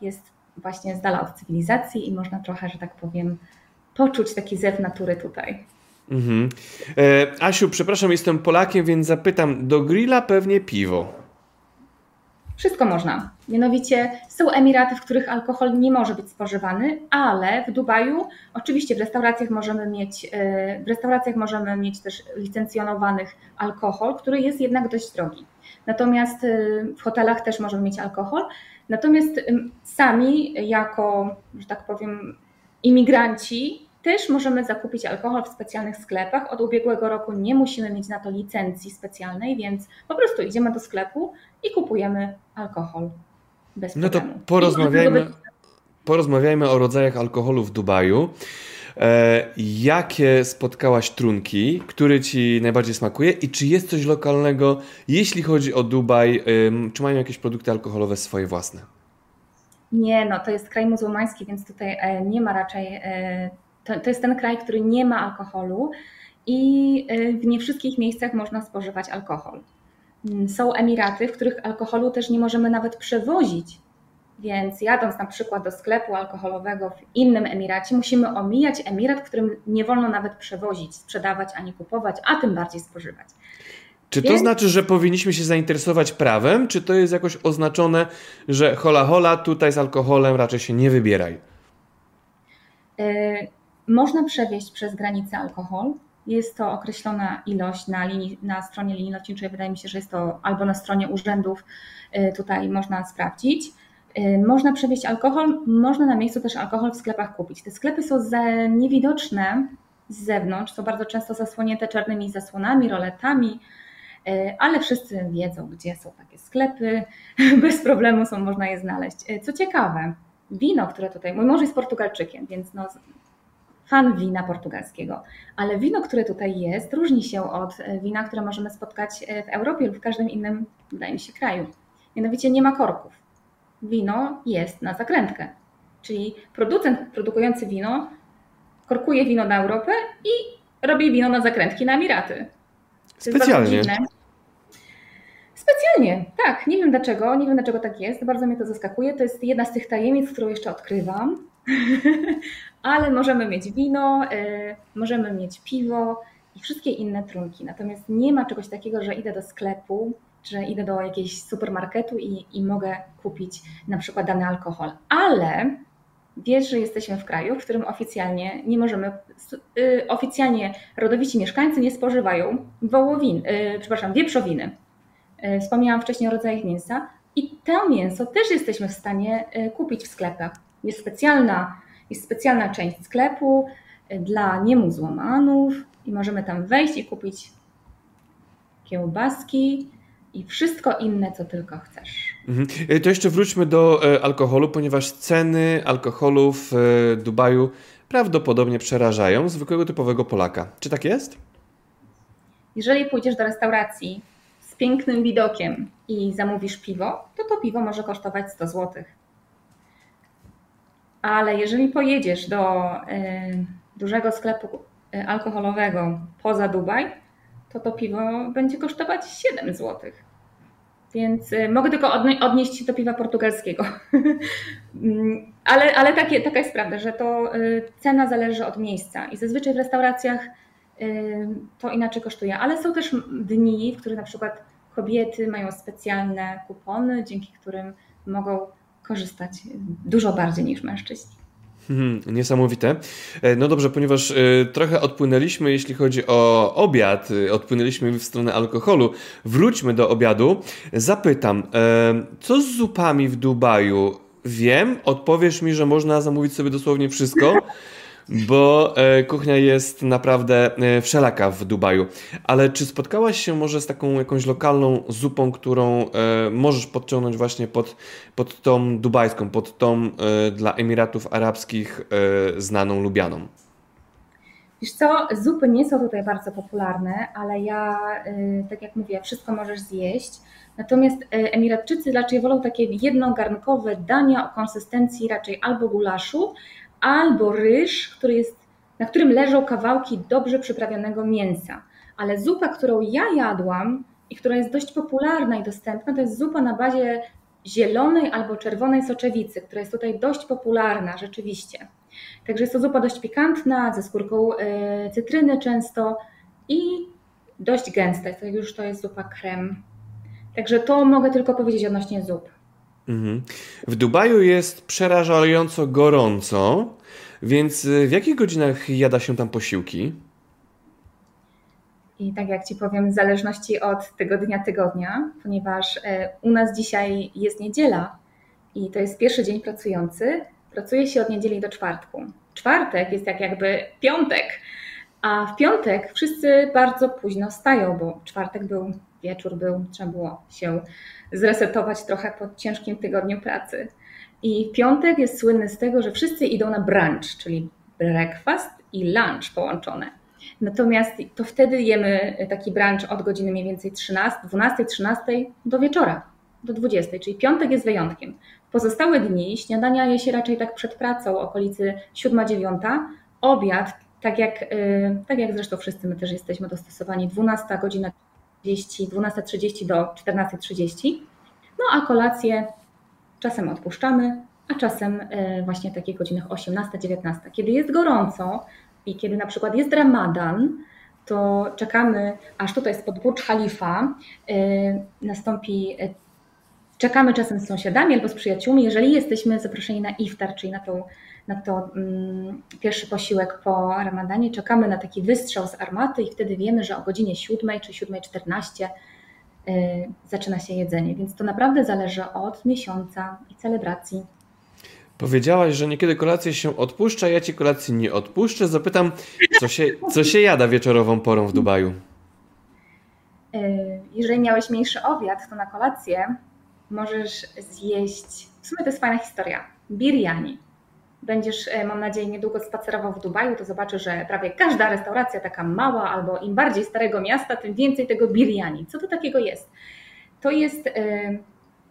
S3: jest właśnie z dala od cywilizacji i można trochę, że tak powiem, poczuć taki zew natury tutaj.
S1: Mhm. E, Asiu, przepraszam, jestem Polakiem, więc zapytam, do grilla pewnie piwo.
S3: Wszystko można. Mianowicie są Emiraty, w których alkohol nie może być spożywany, ale w Dubaju oczywiście w restauracjach możemy mieć, e, w restauracjach możemy mieć też licencjonowanych alkohol, który jest jednak dość drogi. Natomiast e, w hotelach też możemy mieć alkohol. Natomiast sami jako, że tak powiem, imigranci też możemy zakupić alkohol w specjalnych sklepach. Od ubiegłego roku nie musimy mieć na to licencji specjalnej, więc po prostu idziemy do sklepu i kupujemy alkohol bez
S1: no
S3: problemu.
S1: To porozmawiajmy, porozmawiajmy o rodzajach alkoholu w Dubaju. E, jakie spotkałaś trunki, który Ci najbardziej smakuje i czy jest coś lokalnego, jeśli chodzi o Dubaj, czy mają jakieś produkty alkoholowe swoje własne?
S3: Nie, no to jest kraj muzułmański, więc tutaj e, nie ma raczej. To, to jest ten kraj, który nie ma alkoholu i e, w nie wszystkich miejscach można spożywać alkohol. Mm, są Emiraty, w których alkoholu też nie możemy nawet przewozić. Więc jadąc na przykład do sklepu alkoholowego w innym Emiracie, musimy omijać Emirat, w którym nie wolno nawet przewozić, sprzedawać ani kupować, a tym bardziej spożywać.
S1: Czy to Więc... znaczy, że powinniśmy się zainteresować prawem, czy to jest jakoś oznaczone, że hola hola, tutaj z alkoholem raczej się nie wybieraj?
S3: Można przewieźć przez granicę alkohol. Jest to określona ilość na, linii, na stronie linii lotniczej. Wydaje mi się, że jest to albo na stronie urzędów, yy, tutaj można sprawdzić. Yy, można przewieźć alkohol, można na miejscu też alkohol w sklepach kupić. Te sklepy są niewidoczne z zewnątrz, są bardzo często zasłonięte czarnymi zasłonami, roletami, E, ale wszyscy wiedzą, gdzie są takie sklepy, [laughs] bez problemu są, można je znaleźć. Co ciekawe, wino, które tutaj, mój mąż jest Portugalczykiem, więc no, fan wina portugalskiego, ale wino, które tutaj jest, różni się od e, wina, które możemy spotkać w Europie lub w każdym innym, wydaje mi się, kraju. Mianowicie nie ma korków. Wino jest na zakrętkę, czyli producent produkujący wino korkuje wino na Europę i robi wino na zakrętki na Emiraty.
S1: Specjalnie.
S3: Specjalnie, tak. Nie wiem dlaczego, nie wiem dlaczego tak jest. Bardzo mnie to zaskakuje. To jest jedna z tych tajemnic, którą jeszcze odkrywam. [laughs] Ale możemy mieć wino, y, możemy mieć piwo i wszystkie inne trunki. Natomiast nie ma czegoś takiego, że idę do sklepu, że idę do jakiegoś supermarketu i, i mogę kupić na przykład dany alkohol. Ale wiesz, że jesteśmy w kraju, w którym oficjalnie nie możemy, y, oficjalnie rodowici mieszkańcy nie spożywają wołowin, y, przepraszam, wieprzowiny. Wspomniałam wcześniej o rodzajach mięsa, I to mięso też jesteśmy w stanie kupić w sklepach. Jest specjalna, jest specjalna część sklepu dla niemuzułmanów i możemy tam wejść i kupić kiełbaski i wszystko inne, co tylko chcesz.
S1: Mhm. E, to jeszcze wróćmy do e, alkoholu, ponieważ ceny alkoholu w e, Dubaju prawdopodobnie przerażają zwykłego typowego Polaka. Czy tak jest?
S3: Jeżeli pójdziesz do restauracji z pięknym widokiem i zamówisz piwo, to to piwo może kosztować 100 zł. Ale jeżeli pojedziesz do y, dużego sklepu alkoholowego poza Dubaj, to to piwo będzie kosztować 7 zł. Więc y, mogę tylko odnieść się do piwa portugalskiego. [laughs] Mm, ale ale takie, taka jest prawda, że to y, cena zależy od miejsca i zazwyczaj w restauracjach y, to inaczej kosztuje. Ale są też dni, w których na przykład kobiety mają specjalne kupony, dzięki którym mogą korzystać dużo bardziej niż mężczyźni.
S1: Hmm, niesamowite. E, no dobrze, ponieważ y, trochę odpłynęliśmy, jeśli chodzi o obiad, y, odpłynęliśmy w stronę alkoholu. Wróćmy do obiadu. Zapytam, co z zupami w Dubaju? Wiem, odpowiesz mi, że można zamówić sobie dosłownie wszystko bo e, kuchnia jest naprawdę e, wszelaka w Dubaju. Ale czy spotkałaś się może z taką jakąś lokalną zupą, którą e, możesz podciągnąć właśnie pod, pod tą dubajską, pod tą dla Emiratów Arabskich znaną, lubianą?
S3: Wiesz co, zupy nie są tutaj bardzo popularne, ale ja, tak jak mówię, wszystko możesz zjeść. Natomiast Emiratczycy raczej wolą takie jednogarnkowe dania o konsystencji raczej albo gulaszu, albo ryż, który jest, na którym leżą kawałki dobrze przyprawionego mięsa. Ale zupa, którą ja jadłam i która jest dość popularna i dostępna, to jest zupa na bazie zielonej albo czerwonej soczewicy, która jest tutaj dość popularna rzeczywiście. Także jest to zupa dość pikantna, ze skórką e, cytryny często i dość gęsta. To już to jest zupa krem. Także to mogę tylko powiedzieć odnośnie zup.
S1: Mhm. W Dubaju jest przerażająco gorąco, więc y, w jakich godzinach jada się tam posiłki?
S3: I tak jak Ci powiem, w zależności od tygodnia tygodnia, ponieważ e, u nas dzisiaj jest niedziela i to jest pierwszy dzień pracujący, pracuje się od niedzieli do czwartku. Czwartek jest jak jakby piątek, a w piątek wszyscy bardzo późno wstają, bo czwartek był, wieczór był, trzeba było się zresetować trochę po ciężkim tygodniu pracy. I piątek jest słynny z tego, że wszyscy idą na brunch, czyli breakfast i lunch połączone. Natomiast to wtedy jemy taki brunch od godziny mniej więcej 13, 12, 13 do wieczora, do 20, czyli piątek jest wyjątkiem. Pozostałe dni śniadania je się raczej tak przed pracą, okolicy 7-9, obiad, tak jak, y, tak jak zresztą wszyscy my też jesteśmy dostosowani, 12 godzina 30, 12.30 do 14.30. No a kolację czasem odpuszczamy, a czasem e, właśnie w takich godzinach 18-19. Kiedy jest gorąco i kiedy na przykład jest ramadan, to czekamy, aż tutaj spod Burcz Khalifa e, nastąpi, e, czekamy czasem z sąsiadami albo z przyjaciółmi, jeżeli jesteśmy zaproszeni na iftar, czyli na, tą, na to mm, pierwszy posiłek po ramadanie, czekamy na taki wystrzał z armaty i wtedy wiemy, że o godzinie 7 czy 7.14 Y, zaczyna się jedzenie. Więc to naprawdę zależy od miesiąca i celebracji.
S1: Powiedziałaś, że niekiedy kolację się odpuszcza, ja ci kolacji nie odpuszczę. Zapytam, co się, co się jada wieczorową porą w Dubaju?
S3: Y, jeżeli miałeś mniejszy obiad, to na kolację możesz zjeść. W sumie to jest fajna historia. Biryani będziesz, e, mam nadzieję, niedługo spacerował w Dubaju, to zobaczysz, że prawie każda restauracja taka mała albo im bardziej starego miasta, tym więcej tego biryani. Co to takiego jest? To jest e,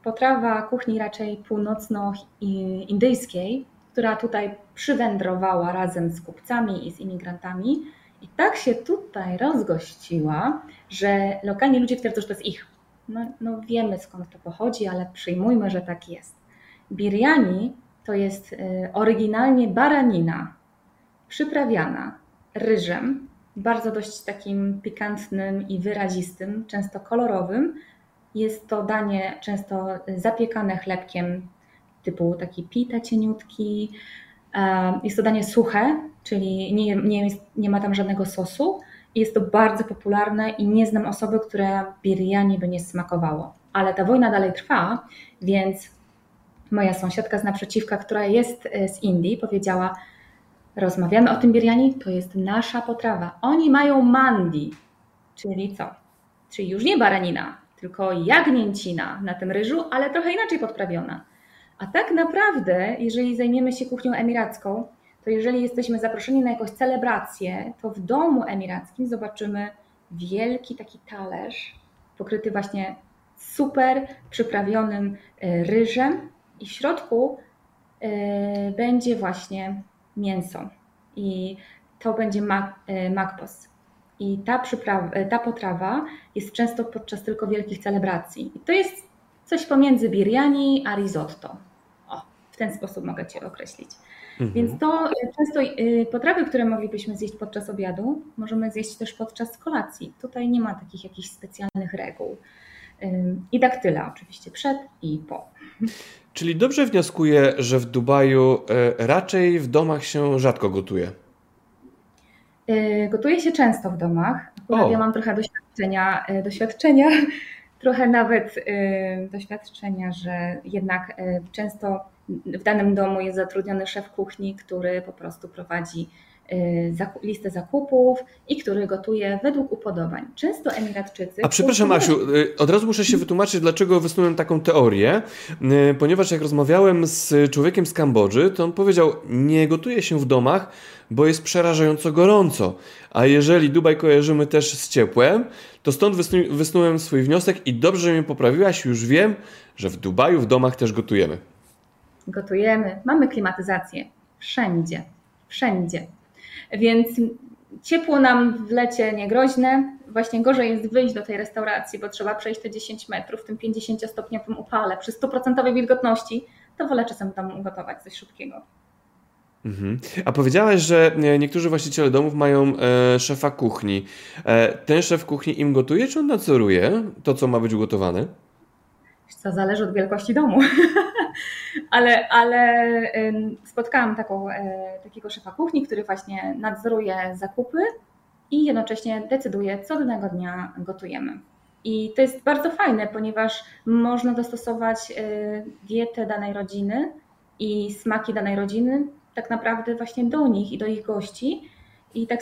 S3: potrawa kuchni raczej północno-indyjskiej, która tutaj przywędrowała razem z kupcami i z imigrantami. I tak się tutaj rozgościła, że lokalni ludzie twierdzą, że to jest ich. No, no wiemy skąd to pochodzi, ale przyjmujmy, że tak jest. Biryani to jest y, oryginalnie baranina przyprawiana ryżem, bardzo dość takim pikantnym i wyrazistym, często kolorowym. Jest to danie często zapiekane chlebkiem typu taki pita cieniutki. Jest to danie suche, czyli nie, nie, jest, nie ma tam żadnego sosu. Jest to bardzo popularne i nie znam osoby, która biryani by nie smakowało. ale ta wojna dalej trwa, więc moja sąsiadka z naprzeciwka, która jest e, z Indii, powiedziała: Rozmawiamy o tym biryani, to jest nasza potrawa. Oni mają mandi, czyli co? Czyli już nie baranina, tylko jagnięcina na tym ryżu, ale trochę inaczej podprawiona. A tak naprawdę, jeżeli zajmiemy się kuchnią emiracką, to jeżeli jesteśmy zaproszeni na jakąś celebrację, to w domu emirackim zobaczymy wielki taki talerz pokryty właśnie super przyprawionym e, ryżem i w środku e, będzie właśnie mięso i to będzie makpos. I ta, przyprawa, ta potrawa jest często podczas tylko wielkich celebracji. I to jest coś pomiędzy biryani a risotto. O, w ten sposób mogę Cię określić. Mhm. Więc to często potrawy, które moglibyśmy zjeść podczas obiadu, możemy zjeść też podczas kolacji. Tutaj nie ma takich jakichś specjalnych reguł. I daktyla oczywiście przed i po.
S1: Czyli dobrze wnioskuję, że w Dubaju e, raczej w domach się rzadko gotuje.
S3: E, gotuje się często w domach. Akurat ja mam trochę doświadczenia, e, doświadczenia, [laughs] trochę nawet doświadczenia, że jednak często w danym domu jest zatrudniony szef kuchni, który po prostu prowadzi listę zakupów i który gotuje według upodobań. Często Emiratczycy.
S1: A przepraszam, Asiu, y, od razu muszę się wytłumaczyć, dlaczego wysnułem taką teorię, y, ponieważ jak rozmawiałem z człowiekiem z Kambodży, to on powiedział: Nie gotuje się w domach, bo jest przerażająco gorąco. A jeżeli Dubaj kojarzymy też z ciepłem, to stąd wysnułem swój wniosek i dobrze, że mnie poprawiłaś, już wiem, że w Dubaju w domach też gotujemy.
S3: Gotujemy, mamy klimatyzację wszędzie, wszędzie. Więc ciepło nam w lecie nie groźne. Właśnie gorzej jest wyjść do tej restauracji, bo trzeba przejść te 10 metrów w tym 50-stopniowym upale przy 100% wilgotności. To wolę czasem w domu ugotować coś szybkiego.
S1: Mhm. A powiedziałaś, że e, niektórzy właściciele domów mają e, szefa kuchni. E, ten szef kuchni im gotuje, czy on nadzoruje to, co ma być ugotowane?
S3: Co zależy od wielkości domu. [laughs] ale, ale spotkałam taką, e, takiego szefa kuchni, który właśnie nadzoruje zakupy i jednocześnie decyduje, co danego dnia gotujemy. I to jest bardzo fajne, ponieważ można dostosować e, dietę danej rodziny i smaki danej rodziny tak naprawdę właśnie do nich i do ich gości i tak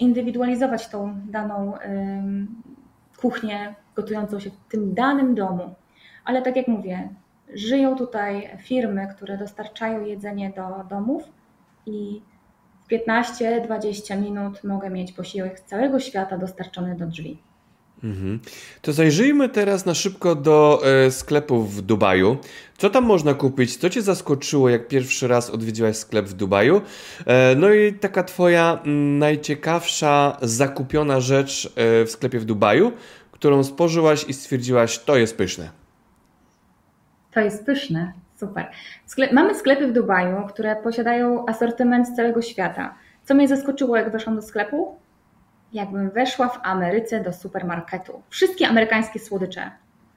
S3: zindywidualizować tą daną kuchnię gotującą się w tym danym domu. Ale tak jak mówię, żyją tutaj firmy, które dostarczają jedzenie do domów i w 15-20 minut mogę mieć posiłek z całego świata dostarczony do drzwi.
S1: Mhm. To zajrzyjmy teraz na szybko do e, sklepów w Dubaju. Co tam można kupić? Co Cię zaskoczyło, jak pierwszy raz odwiedziłaś sklep w Dubaju? E, no i taka Twoja m, najciekawsza zakupiona rzecz e, w sklepie w Dubaju, którą spożyłaś i stwierdziłaś, to jest pyszne.
S3: To jest pyszne, super. Sklep, mamy sklepy w Dubaju, które posiadają asortyment z całego świata. Co mnie zaskoczyło, jak weszłam do sklepu? Jakbym weszła w Ameryce do supermarketu. Wszystkie amerykańskie słodycze.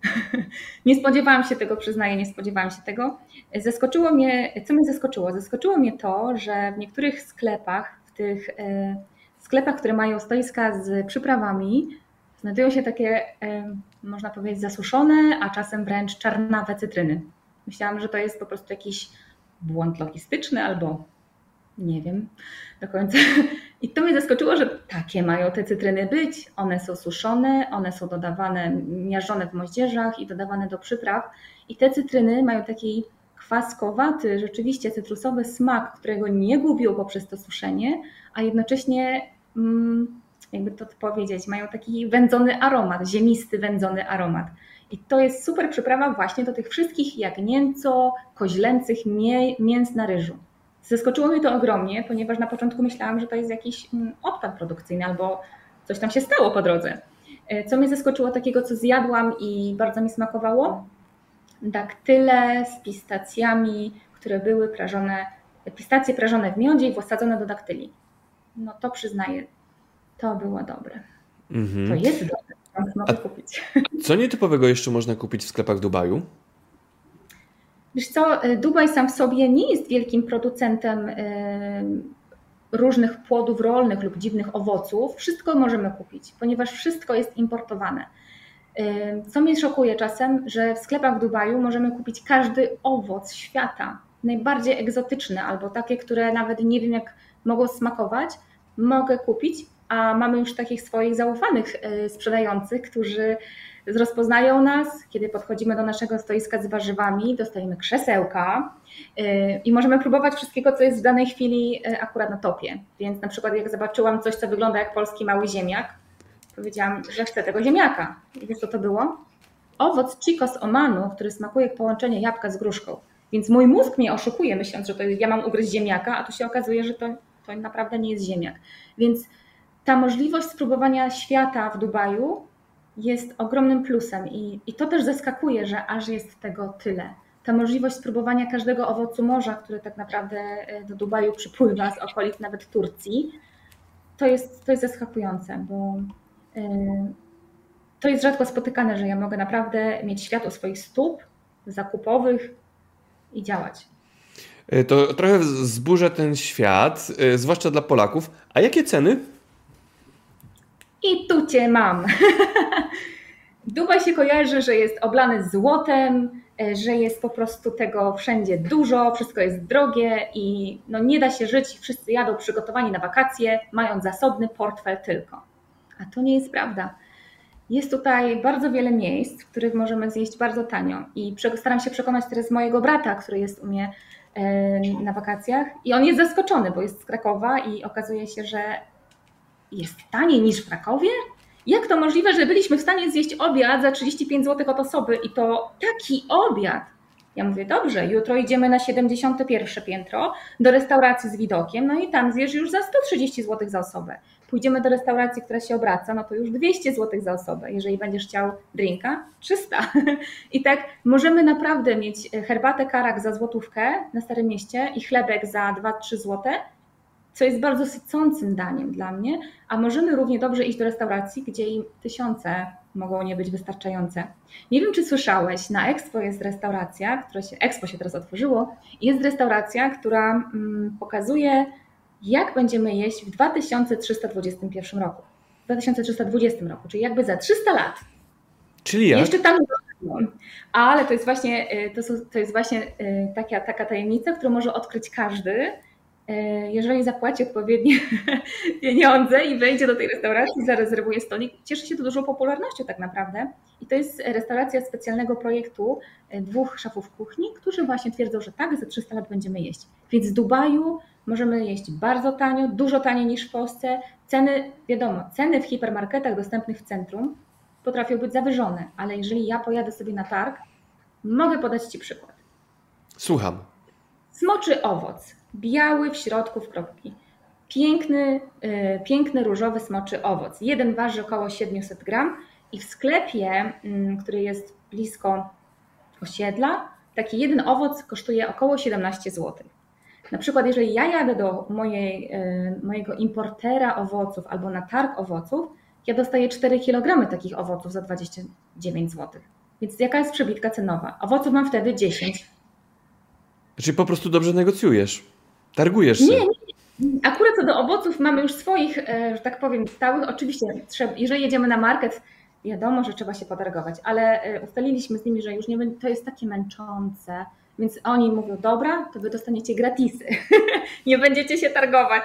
S3: [laughs] nie spodziewałam się tego, przyznaję, nie spodziewałam się tego. Zaskoczyło mnie, co mnie zaskoczyło? Zaskoczyło mnie to, że w niektórych sklepach, w tych e, sklepach, które mają stoiska z przyprawami, znajdują się takie, można powiedzieć, zasuszone, a czasem wręcz czarnawe cytryny. Myślałam, że to jest po prostu jakiś błąd logistyczny albo nie wiem do końca. I to mnie zaskoczyło, że takie mają te cytryny być. One są suszone, one są dodawane, miażdżone w moździerzach i dodawane do przypraw. I te cytryny mają taki kwaskowaty, rzeczywiście cytrusowy smak, którego nie gubią poprzez to suszenie, a jednocześnie mm, jakby to powiedzieć, mają taki wędzony aromat, ziemisty wędzony aromat. I to jest super przyprawa właśnie do tych wszystkich jagnięco, koźlęcych mięs na ryżu. Zaskoczyło mnie to ogromnie, ponieważ na początku myślałam, że to jest jakiś mm, odpad produkcyjny albo coś tam się stało po drodze. E, co mnie zaskoczyło takiego, co zjadłam i bardzo mi smakowało? Daktyle z pistacjami, które były prażone, pistacje prażone w miodzie i wsadzone do daktyli. No to przyznaję, to było dobre. Mhm. To jest dobre, mogę kupić.
S1: Co nietypowego jeszcze można kupić w sklepach w Dubaju?
S3: Wiesz co, y, Dubaj sam w sobie nie jest wielkim producentem y, różnych płodów rolnych lub dziwnych owoców. Wszystko możemy kupić, ponieważ wszystko jest importowane. Co mnie szokuje czasem, że w sklepach w Dubaju możemy kupić każdy owoc świata, najbardziej egzotyczne albo takie, które nawet nie wiem jak mogą smakować, mogę kupić, a mamy już takich swoich zaufanych y, sprzedających, którzy rozpoznają nas, kiedy podchodzimy do naszego stoiska z warzywami, dostajemy krzesełka y, i możemy próbować wszystkiego, co jest w danej chwili y, akurat na topie. Więc na przykład jak zobaczyłam coś, co wygląda jak polski mały ziemniak, powiedziałam, że chcę tego ziemniaka. I wiesz co to było? Owoc chico z Omanu, który smakuje jak połączenie jabłka z gruszką. Więc mój mózg mnie oszukuje, myśląc, że to ja mam ugryźć ziemniaka, a tu się okazuje, że to, to naprawdę nie jest ziemniak. Więc ta możliwość spróbowania świata w Dubaju jest ogromnym plusem i, i to też zaskakuje, że aż jest tego tyle. Ta możliwość spróbowania każdego owocu morza, który tak naprawdę e, do Dubaju przypływa z okolic nawet Turcji, to jest, to jest zaskakujące, bo yy, to jest rzadko spotykane, że ja mogę naprawdę mieć świat u swoich stóp zakupowych i działać.
S1: E, to trochę zburzę ten świat, zwłaszcza dla Polaków. A jakie ceny?
S3: I tu cię mam. [laughs] Dubaj się kojarzy, że jest oblany złotem, e, że jest po prostu tego wszędzie dużo, wszystko jest drogie i no nie da się żyć. Wszyscy jadą przygotowani na wakacje, mając zasobny portfel tylko. A to nie jest prawda. Jest tutaj bardzo wiele miejsc, w których możemy zjeść bardzo tanio. I staram się przekonać teraz mojego brata, który jest u mnie e, na wakacjach, i on jest zaskoczony, bo jest z Krakowa i okazuje się, że jest taniej niż w Krakowie? Jak to możliwe, że byliśmy w stanie zjeść obiad za 35 zł od osoby i to taki obiad? Ja mówię, dobrze, jutro idziemy na 71 piętro do restauracji z widokiem, no i tam zjesz już za 130 zł za osobę. Pójdziemy do restauracji, która się obraca, no to już 200 zł za osobę. Jeżeli będziesz chciał drinka, 300. [laughs] I tak możemy naprawdę mieć herbatę karak za złotówkę na Starym Mieście i chlebek za 2-3 zł co jest bardzo sycącym daniem dla mnie, a możemy równie dobrze iść do restauracji, gdzie im tysiące mogą nie być wystarczające. Nie wiem, czy słyszałeś, na Expo jest restauracja, która się, Expo się teraz otworzyło, jest restauracja, która mm, pokazuje, jak będziemy jeść w 2321 roku. W 2320 roku, czyli jakby za 300 lat.
S1: Czyli jak?
S3: Jeszcze tam ale to jest właśnie, y, to, są, to jest właśnie y, taka, taka tajemnica, którą może odkryć każdy, jeżeli zapłaci odpowiednie [laughs] pieniądze i wejdzie do tej restauracji, zarezerwuje stolik, cieszy się to dużą popularnością tak naprawdę. I to jest restauracja specjalnego projektu e, dwóch szefów kuchni, którzy właśnie twierdzą, że tak, za 300 lat będziemy jeść. Więc w Dubaju możemy jeść bardzo tanio, dużo taniej niż w Polsce. Ceny, wiadomo, ceny w hipermarketach dostępnych w centrum potrafią być zawyżone, ale jeżeli ja pojadę sobie na targ, mogę podać Ci przykład.
S1: Słucham.
S3: Smoczy owoc biały w środku w kropki. Piękny, yy, piękny różowy smoczy owoc. Jeden waży około 700 gram i w sklepie, yy, który jest blisko osiedla, taki jeden owoc kosztuje około 17 zł. Na przykład, jeżeli ja jadę do mojej, yy, mojego importera owoców albo na targ owoców, ja dostaję 4 kg takich owoców za 29 zł. Więc jaka jest przebitka cenowa? Owoców mam wtedy 10.
S1: Czyli po prostu dobrze negocjujesz. Targujesz się.
S3: Nie, nie. Akurat co do owoców mamy już swoich, e, że tak powiem, stałych. Oczywiście, jeżeli jedziemy na market, wiadomo, że trzeba się potargować, ale e, ustaliliśmy z nimi, że już nie będzie, to jest takie męczące, więc oni mówią, dobra, to wy dostaniecie gratisy, [laughs] nie będziecie się targować.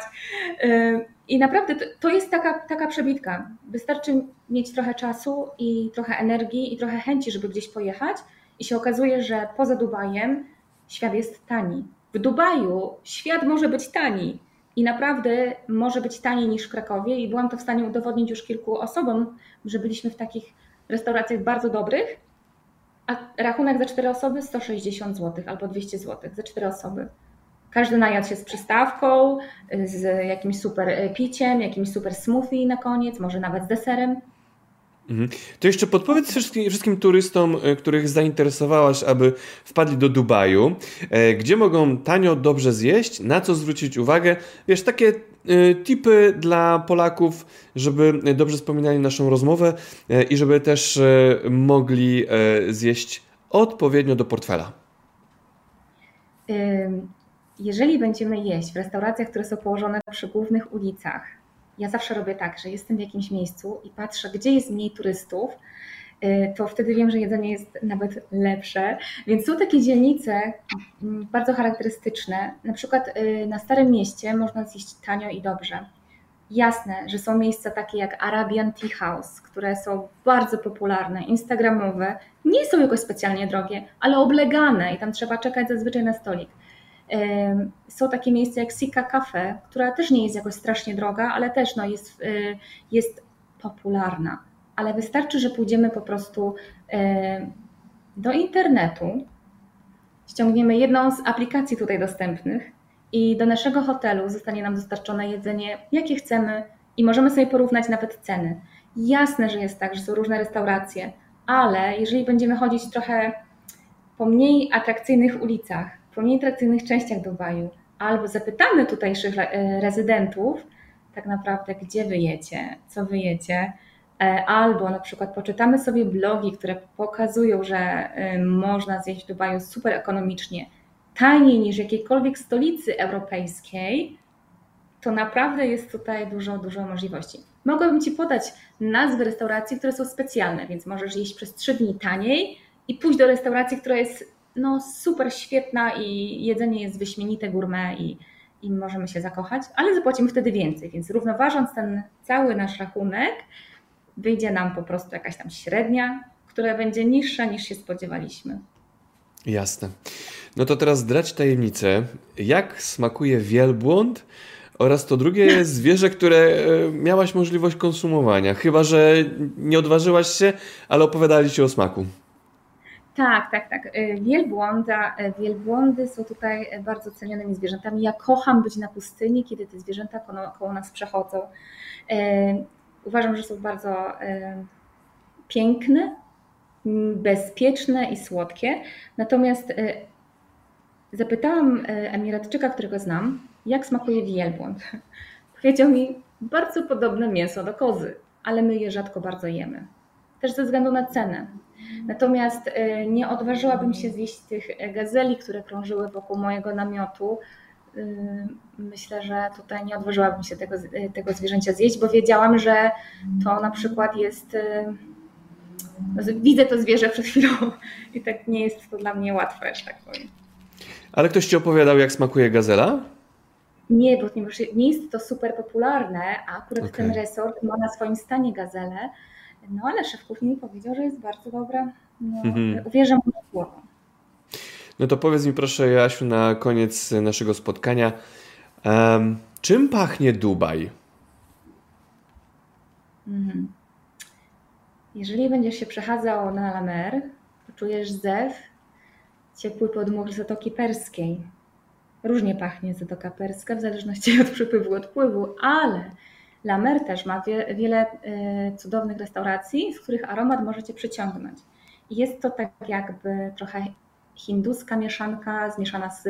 S3: E, I naprawdę to, to jest taka, taka przebitka. Wystarczy mieć trochę czasu i trochę energii i trochę chęci, żeby gdzieś pojechać i się okazuje, że poza Dubajem świat jest tani w Dubaju świat może być tani i naprawdę może być taniej niż w Krakowie i byłam to w stanie udowodnić już kilku osobom, że byliśmy w takich restauracjach bardzo dobrych, a rachunek za cztery osoby 160 zł albo 200 zł za cztery osoby. Każdy najadł się z przystawką, z jakimś super piciem, jakimś super smoothie na koniec, może nawet z deserem.
S1: Mhm. To jeszcze podpowiedz wszystkim, wszystkim, turystom, e, których zainteresowałaś, aby wpadli do Dubaju, e, gdzie mogą tanio, dobrze zjeść, na co zwrócić uwagę. Wiesz, takie e, tipy dla Polaków, żeby dobrze wspominali naszą rozmowę i żeby też mogli zjeść odpowiednio do portfela.
S3: Jeżeli będziemy jeść w restauracjach, które są położone przy głównych ulicach, ja zawsze robię tak, że jestem w jakimś miejscu i patrzę, gdzie jest mniej turystów y, to wtedy wiem, że jedzenie jest nawet lepsze. Więc są takie dzielnice mm, bardzo charakterystyczne. Na przykład y, na Starym Mieście można zjeść tanio i dobrze. Jasne, że są miejsca takie jak Arabian Tea House, które są bardzo popularne, instagramowe, nie są jakoś specjalnie drogie, ale oblegane i tam trzeba czekać zazwyczaj na stolik. Są takie miejsca jak Sika Cafe, która też nie jest jakoś strasznie droga, ale też no, jest, y, jest popularna. Ale wystarczy, że pójdziemy po prostu do internetu, ściągniemy jedną z aplikacji tutaj dostępnych i do naszego hotelu zostanie nam dostarczone jedzenie, jakie chcemy i możemy sobie porównać nawet ceny. Jasne, że jest tak, że są różne restauracje, ale jeżeli będziemy chodzić trochę po mniej atrakcyjnych ulicach, po mniej atrakcyjnych częściach Dubaju, albo zapytamy tutejszych e, rezydentów, tak naprawdę, gdzie wyjecie, co wyjecie, e, albo na przykład poczytamy sobie blogi, które pokazują, że e, można zjeść w Dubaju super ekonomicznie, taniej niż jakiejkolwiek stolicy europejskiej, to naprawdę jest tutaj dużo, dużo możliwości. Mogłabym Ci podać nazwy restauracji, które są specjalne, więc możesz jeść przez trzy dni taniej i pójść do restauracji, która jest no, super świetna i jedzenie jest wyśmienite gourmet i, i możemy się zakochać, ale zapłacimy wtedy więcej, więc równoważąc ten cały nasz rachunek, wyjdzie nam po prostu jakaś tam średnia, która będzie niższa niż się spodziewaliśmy.
S1: Jasne. No to teraz zdrać tajemnicę. Jak smakuje wielbłąd oraz to drugie [laughs] zwierzę, które e, miałaś możliwość konsumowania. Chyba, że nie odważyłaś się, ale opowiadali ci o smaku.
S3: Tak, tak, tak. E, wielbłąda, e, wielbłądy są tutaj bardzo cenionymi zwierzętami. Ja kocham być na pustyni, kiedy te zwierzęta koło, koło nas przechodzą. Uważam, że są bardzo piękne, bezpieczne i słodkie. Natomiast Zapytałam Emiratczyka, którego znam, jak smakuje wielbłąd. [laughs] Powiedział mi, bardzo podobne mięso do kozy, ale my je rzadko bardzo jemy. Też ze względu na cenę. Natomiast e, nie odważyłabym się zjeść tych gazeli, które krążyły wokół mojego namiotu. E, myślę, że tutaj nie odważyłabym się tego, tego zwierzęcia zjeść, bo wiedziałam, że to na przykład jest. Widzę to zwierzę przed chwilą [laughs] i tak nie jest to dla mnie łatwe, że tak powiem.
S1: Ale ktoś ci opowiadał, jak smakuje gazela?
S3: Nie, bo nie jest to super popularne, a akurat okay. ten resort ma na swoim stanie gazelę. No ale szef kuchni powiedział, że jest bardzo dobra. No, mhm. Uwierzam mu słowo.
S1: No to powiedz mi proszę, Jasiu, na koniec naszego spotkania, um, czym pachnie Dubaj? Mhm.
S3: Jeżeli będziesz się przechadzał na Lamer, to czujesz zew ciepły podmuch Zatoki Perskiej. Różnie pachnie Zatoka Perska w zależności [laughs] od przypływu, odpływu, ale La Mer też ma wie, wiele y, cudownych restauracji, z których aromat możecie przyciągnąć. Jest to tak jakby trochę hinduska mieszanka zmieszana z,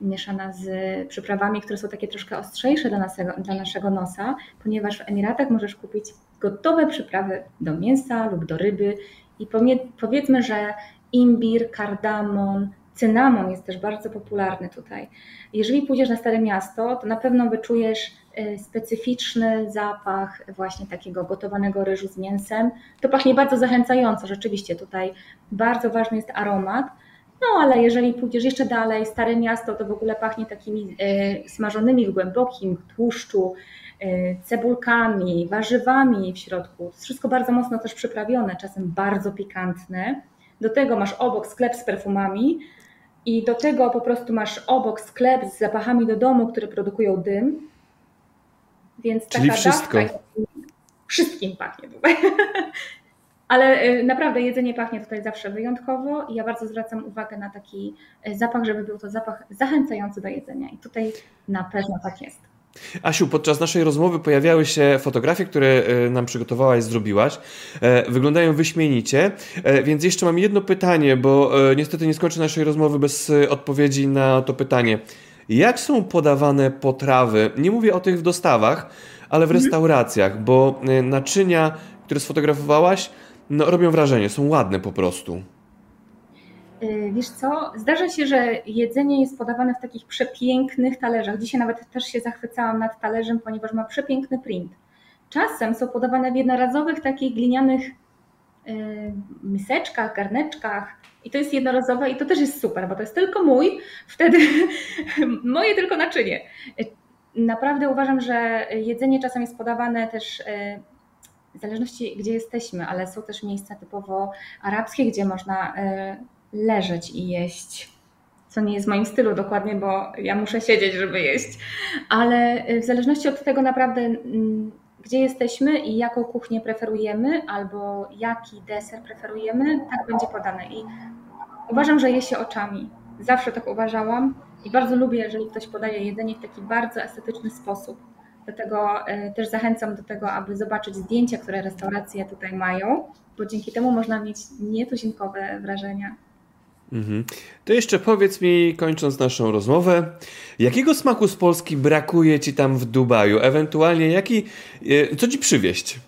S3: mieszana z przyprawami, które są takie troszkę ostrzejsze dla naszego, dla naszego nosa, ponieważ w Emiratach możesz kupić gotowe przyprawy do mięsa lub do ryby i powiedzmy, że imbir, kardamon, cynamon jest też bardzo popularny tutaj. Jeżeli pójdziesz na Stare Miasto, to na pewno wyczujesz y, specyficzny zapach właśnie takiego gotowanego ryżu z mięsem. To pachnie bardzo zachęcająco, rzeczywiście tutaj bardzo ważny jest aromat. No ale jeżeli pójdziesz jeszcze dalej, Stare Miasto to w ogóle pachnie takimi y, smażonymi w głębokim tłuszczu, y, cebulkami, warzywami w środku. To jest wszystko bardzo mocno też przyprawione, czasem bardzo pikantne do tego masz obok sklep z perfumami i do tego po prostu masz obok sklep z zapachami do domu, które produkują dym. Więc
S1: Czyli taka wszystko. Dawka,
S3: wszystkim pachnie tutaj. [laughs] Ale y, naprawdę jedzenie pachnie tutaj zawsze wyjątkowo i ja bardzo zwracam uwagę na taki y, zapach, żeby był to zapach zachęcający do jedzenia. I tutaj na pewno tak jest.
S1: Asiu, podczas naszej rozmowy pojawiały się fotografie, które e, nam przygotowałaś, zrobiłaś. E, wyglądają wyśmienicie, e, więc jeszcze mam jedno pytanie, bo niestety nie skończę naszej rozmowy bez odpowiedzi na to pytanie. Jak są podawane potrawy? Nie mówię o tych w dostawach, ale w mhm. restauracjach, bo naczynia, które sfotografowałaś, no, robią wrażenie, są ładne po prostu.
S3: Y, wiesz co, zdarza się, że jedzenie jest podawane w takich przepięknych talerzach. Dzisiaj nawet też się zachwycałam nad talerzem, ponieważ ma przepiękny print. Czasem są podawane w jednorazowych takich glinianych miseczkach, garneczkach. I to jest jednorazowe i to też jest super, bo to jest tylko mój, wtedy [laughs] moje tylko naczynie. Naprawdę uważam, że jedzenie czasem jest podawane też w zależności gdzie jesteśmy, ale są też miejsca typowo arabskie, gdzie można leżeć i jeść co nie jest w moim stylu dokładnie, bo ja muszę siedzieć, żeby jeść. Ale w zależności od tego naprawdę, mm, gdzie jesteśmy i jaką kuchnię preferujemy, albo jaki deser preferujemy, tak będzie podane. I uważam, że je się oczami. Zawsze tak uważałam i bardzo lubię, jeżeli ktoś podaje jedzenie w taki bardzo estetyczny sposób. Dlatego e, też zachęcam do tego, aby zobaczyć zdjęcia, które restauracje tutaj mają, bo dzięki temu można mieć nietuzinkowe wrażenia.
S1: Mhm. To jeszcze powiedz mi, kończąc naszą rozmowę, jakiego smaku z Polski brakuje ci tam w Dubaju? Ewentualnie jaki, e, co ci przywieźć?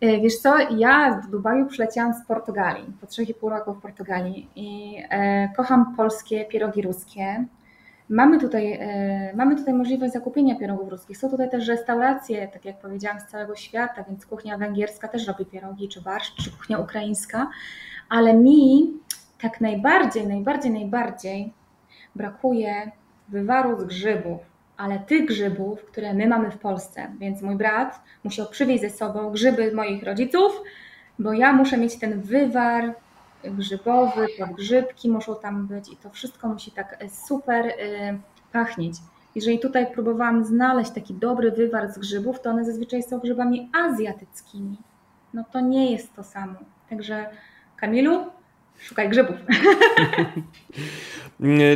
S3: E, wiesz co, ja w Dubaju przyleciałam z Portugalii, po 3,5 roku w Portugalii i e, kocham polskie pierogi ruskie. Mamy tutaj, e, mamy tutaj możliwość zakupienia pierogów ruskich. Są tutaj też restauracje, tak jak powiedziałam, z całego świata, więc kuchnia węgierska też robi pierogi, czy barszcz, czy kuchnia ukraińska, ale mi tak najbardziej, najbardziej, najbardziej brakuje wywaru z grzybów, ale tych grzybów, które my mamy w Polsce. Więc mój brat musiał przywieźć ze sobą grzyby moich rodziców, bo ja muszę mieć ten wywar grzybowy, podgrzybki muszą tam być i to wszystko musi tak super y, pachnieć. Jeżeli tutaj próbowałam znaleźć taki dobry wywar z grzybów, to one zazwyczaj są grzybami azjatyckimi. No to nie jest to samo. Także Kamilu, szukaj grzybów. [laughs]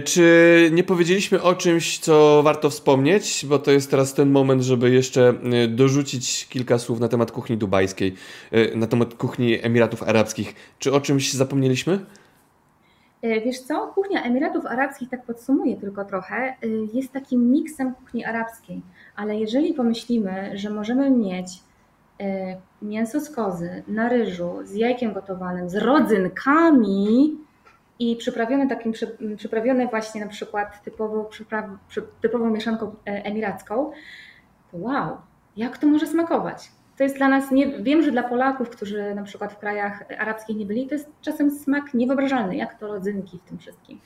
S1: Czy nie powiedzieliśmy o czymś, co warto wspomnieć, bo to jest teraz ten moment, żeby jeszcze e, dorzucić kilka słów na temat kuchni dubajskiej, e, na temat kuchni Emiratów Arabskich. Czy o czymś zapomnieliśmy?
S3: E, wiesz co, kuchnia Emiratów Arabskich, tak podsumuję tylko trochę, jest takim miksem kuchni arabskiej, ale jeżeli pomyślimy, że możemy mieć mięso z kozy na ryżu z jajkiem gotowanym, z rodzynkami i przyprawione takim przyprawione właśnie na przykład typową, typową mieszanką e, emiracką, wow, jak to może smakować? To jest dla nas, nie, wiem, że dla Polaków, którzy na przykład w krajach arabskich nie byli, to jest czasem smak niewyobrażalny, jak to rodzynki w tym wszystkim.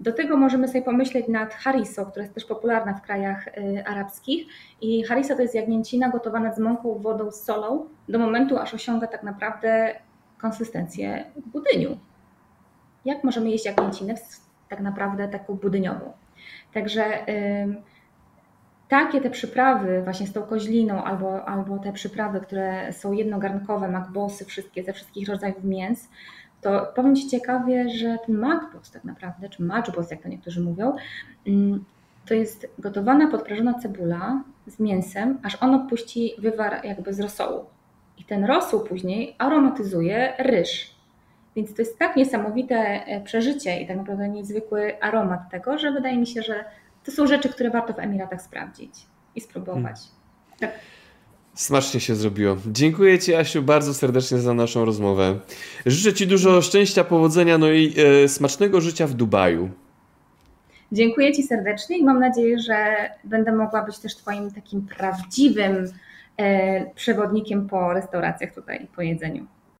S3: Do tego możemy sobie pomyśleć nad harisą, która jest też popularna w krajach y, arabskich. I harisa to jest jagnięcina gotowana z mąką, wodą, z solą do momentu, aż osiąga tak naprawdę konsystencję budyniu. Jak możemy jeść jagnięcinę tak naprawdę taką budyniową? Także takie te przyprawy właśnie z tą koźliną albo, albo te przyprawy, które są jednogarnkowe, makbosy, wszystkie ze wszystkich rodzajów mięs, to powiem Ci ciekawie, że ten makbos tak naprawdę, czy matchbos, jak to niektórzy mówią, mm, to jest gotowana, podprażona cebula z mięsem, aż ono puści wywar jakby z rosołu. I ten rosół później aromatyzuje ryż. Więc to jest tak niesamowite e, przeżycie i tak naprawdę niezwykły aromat tego, że wydaje mi się, że to są rzeczy, które warto w Emiratach sprawdzić i spróbować. Hmm. Tak.
S1: Smacznie się zrobiło. Dziękuję Ci, Asiu, bardzo serdecznie za naszą rozmowę. Życzę Ci dużo szczęścia, powodzenia, no i e, smacznego życia w Dubaju.
S3: Dziękuję Ci serdecznie i mam nadzieję, że będę mogła być też Twoim takim prawdziwym e, przewodnikiem po restauracjach tutaj, po jedzeniu.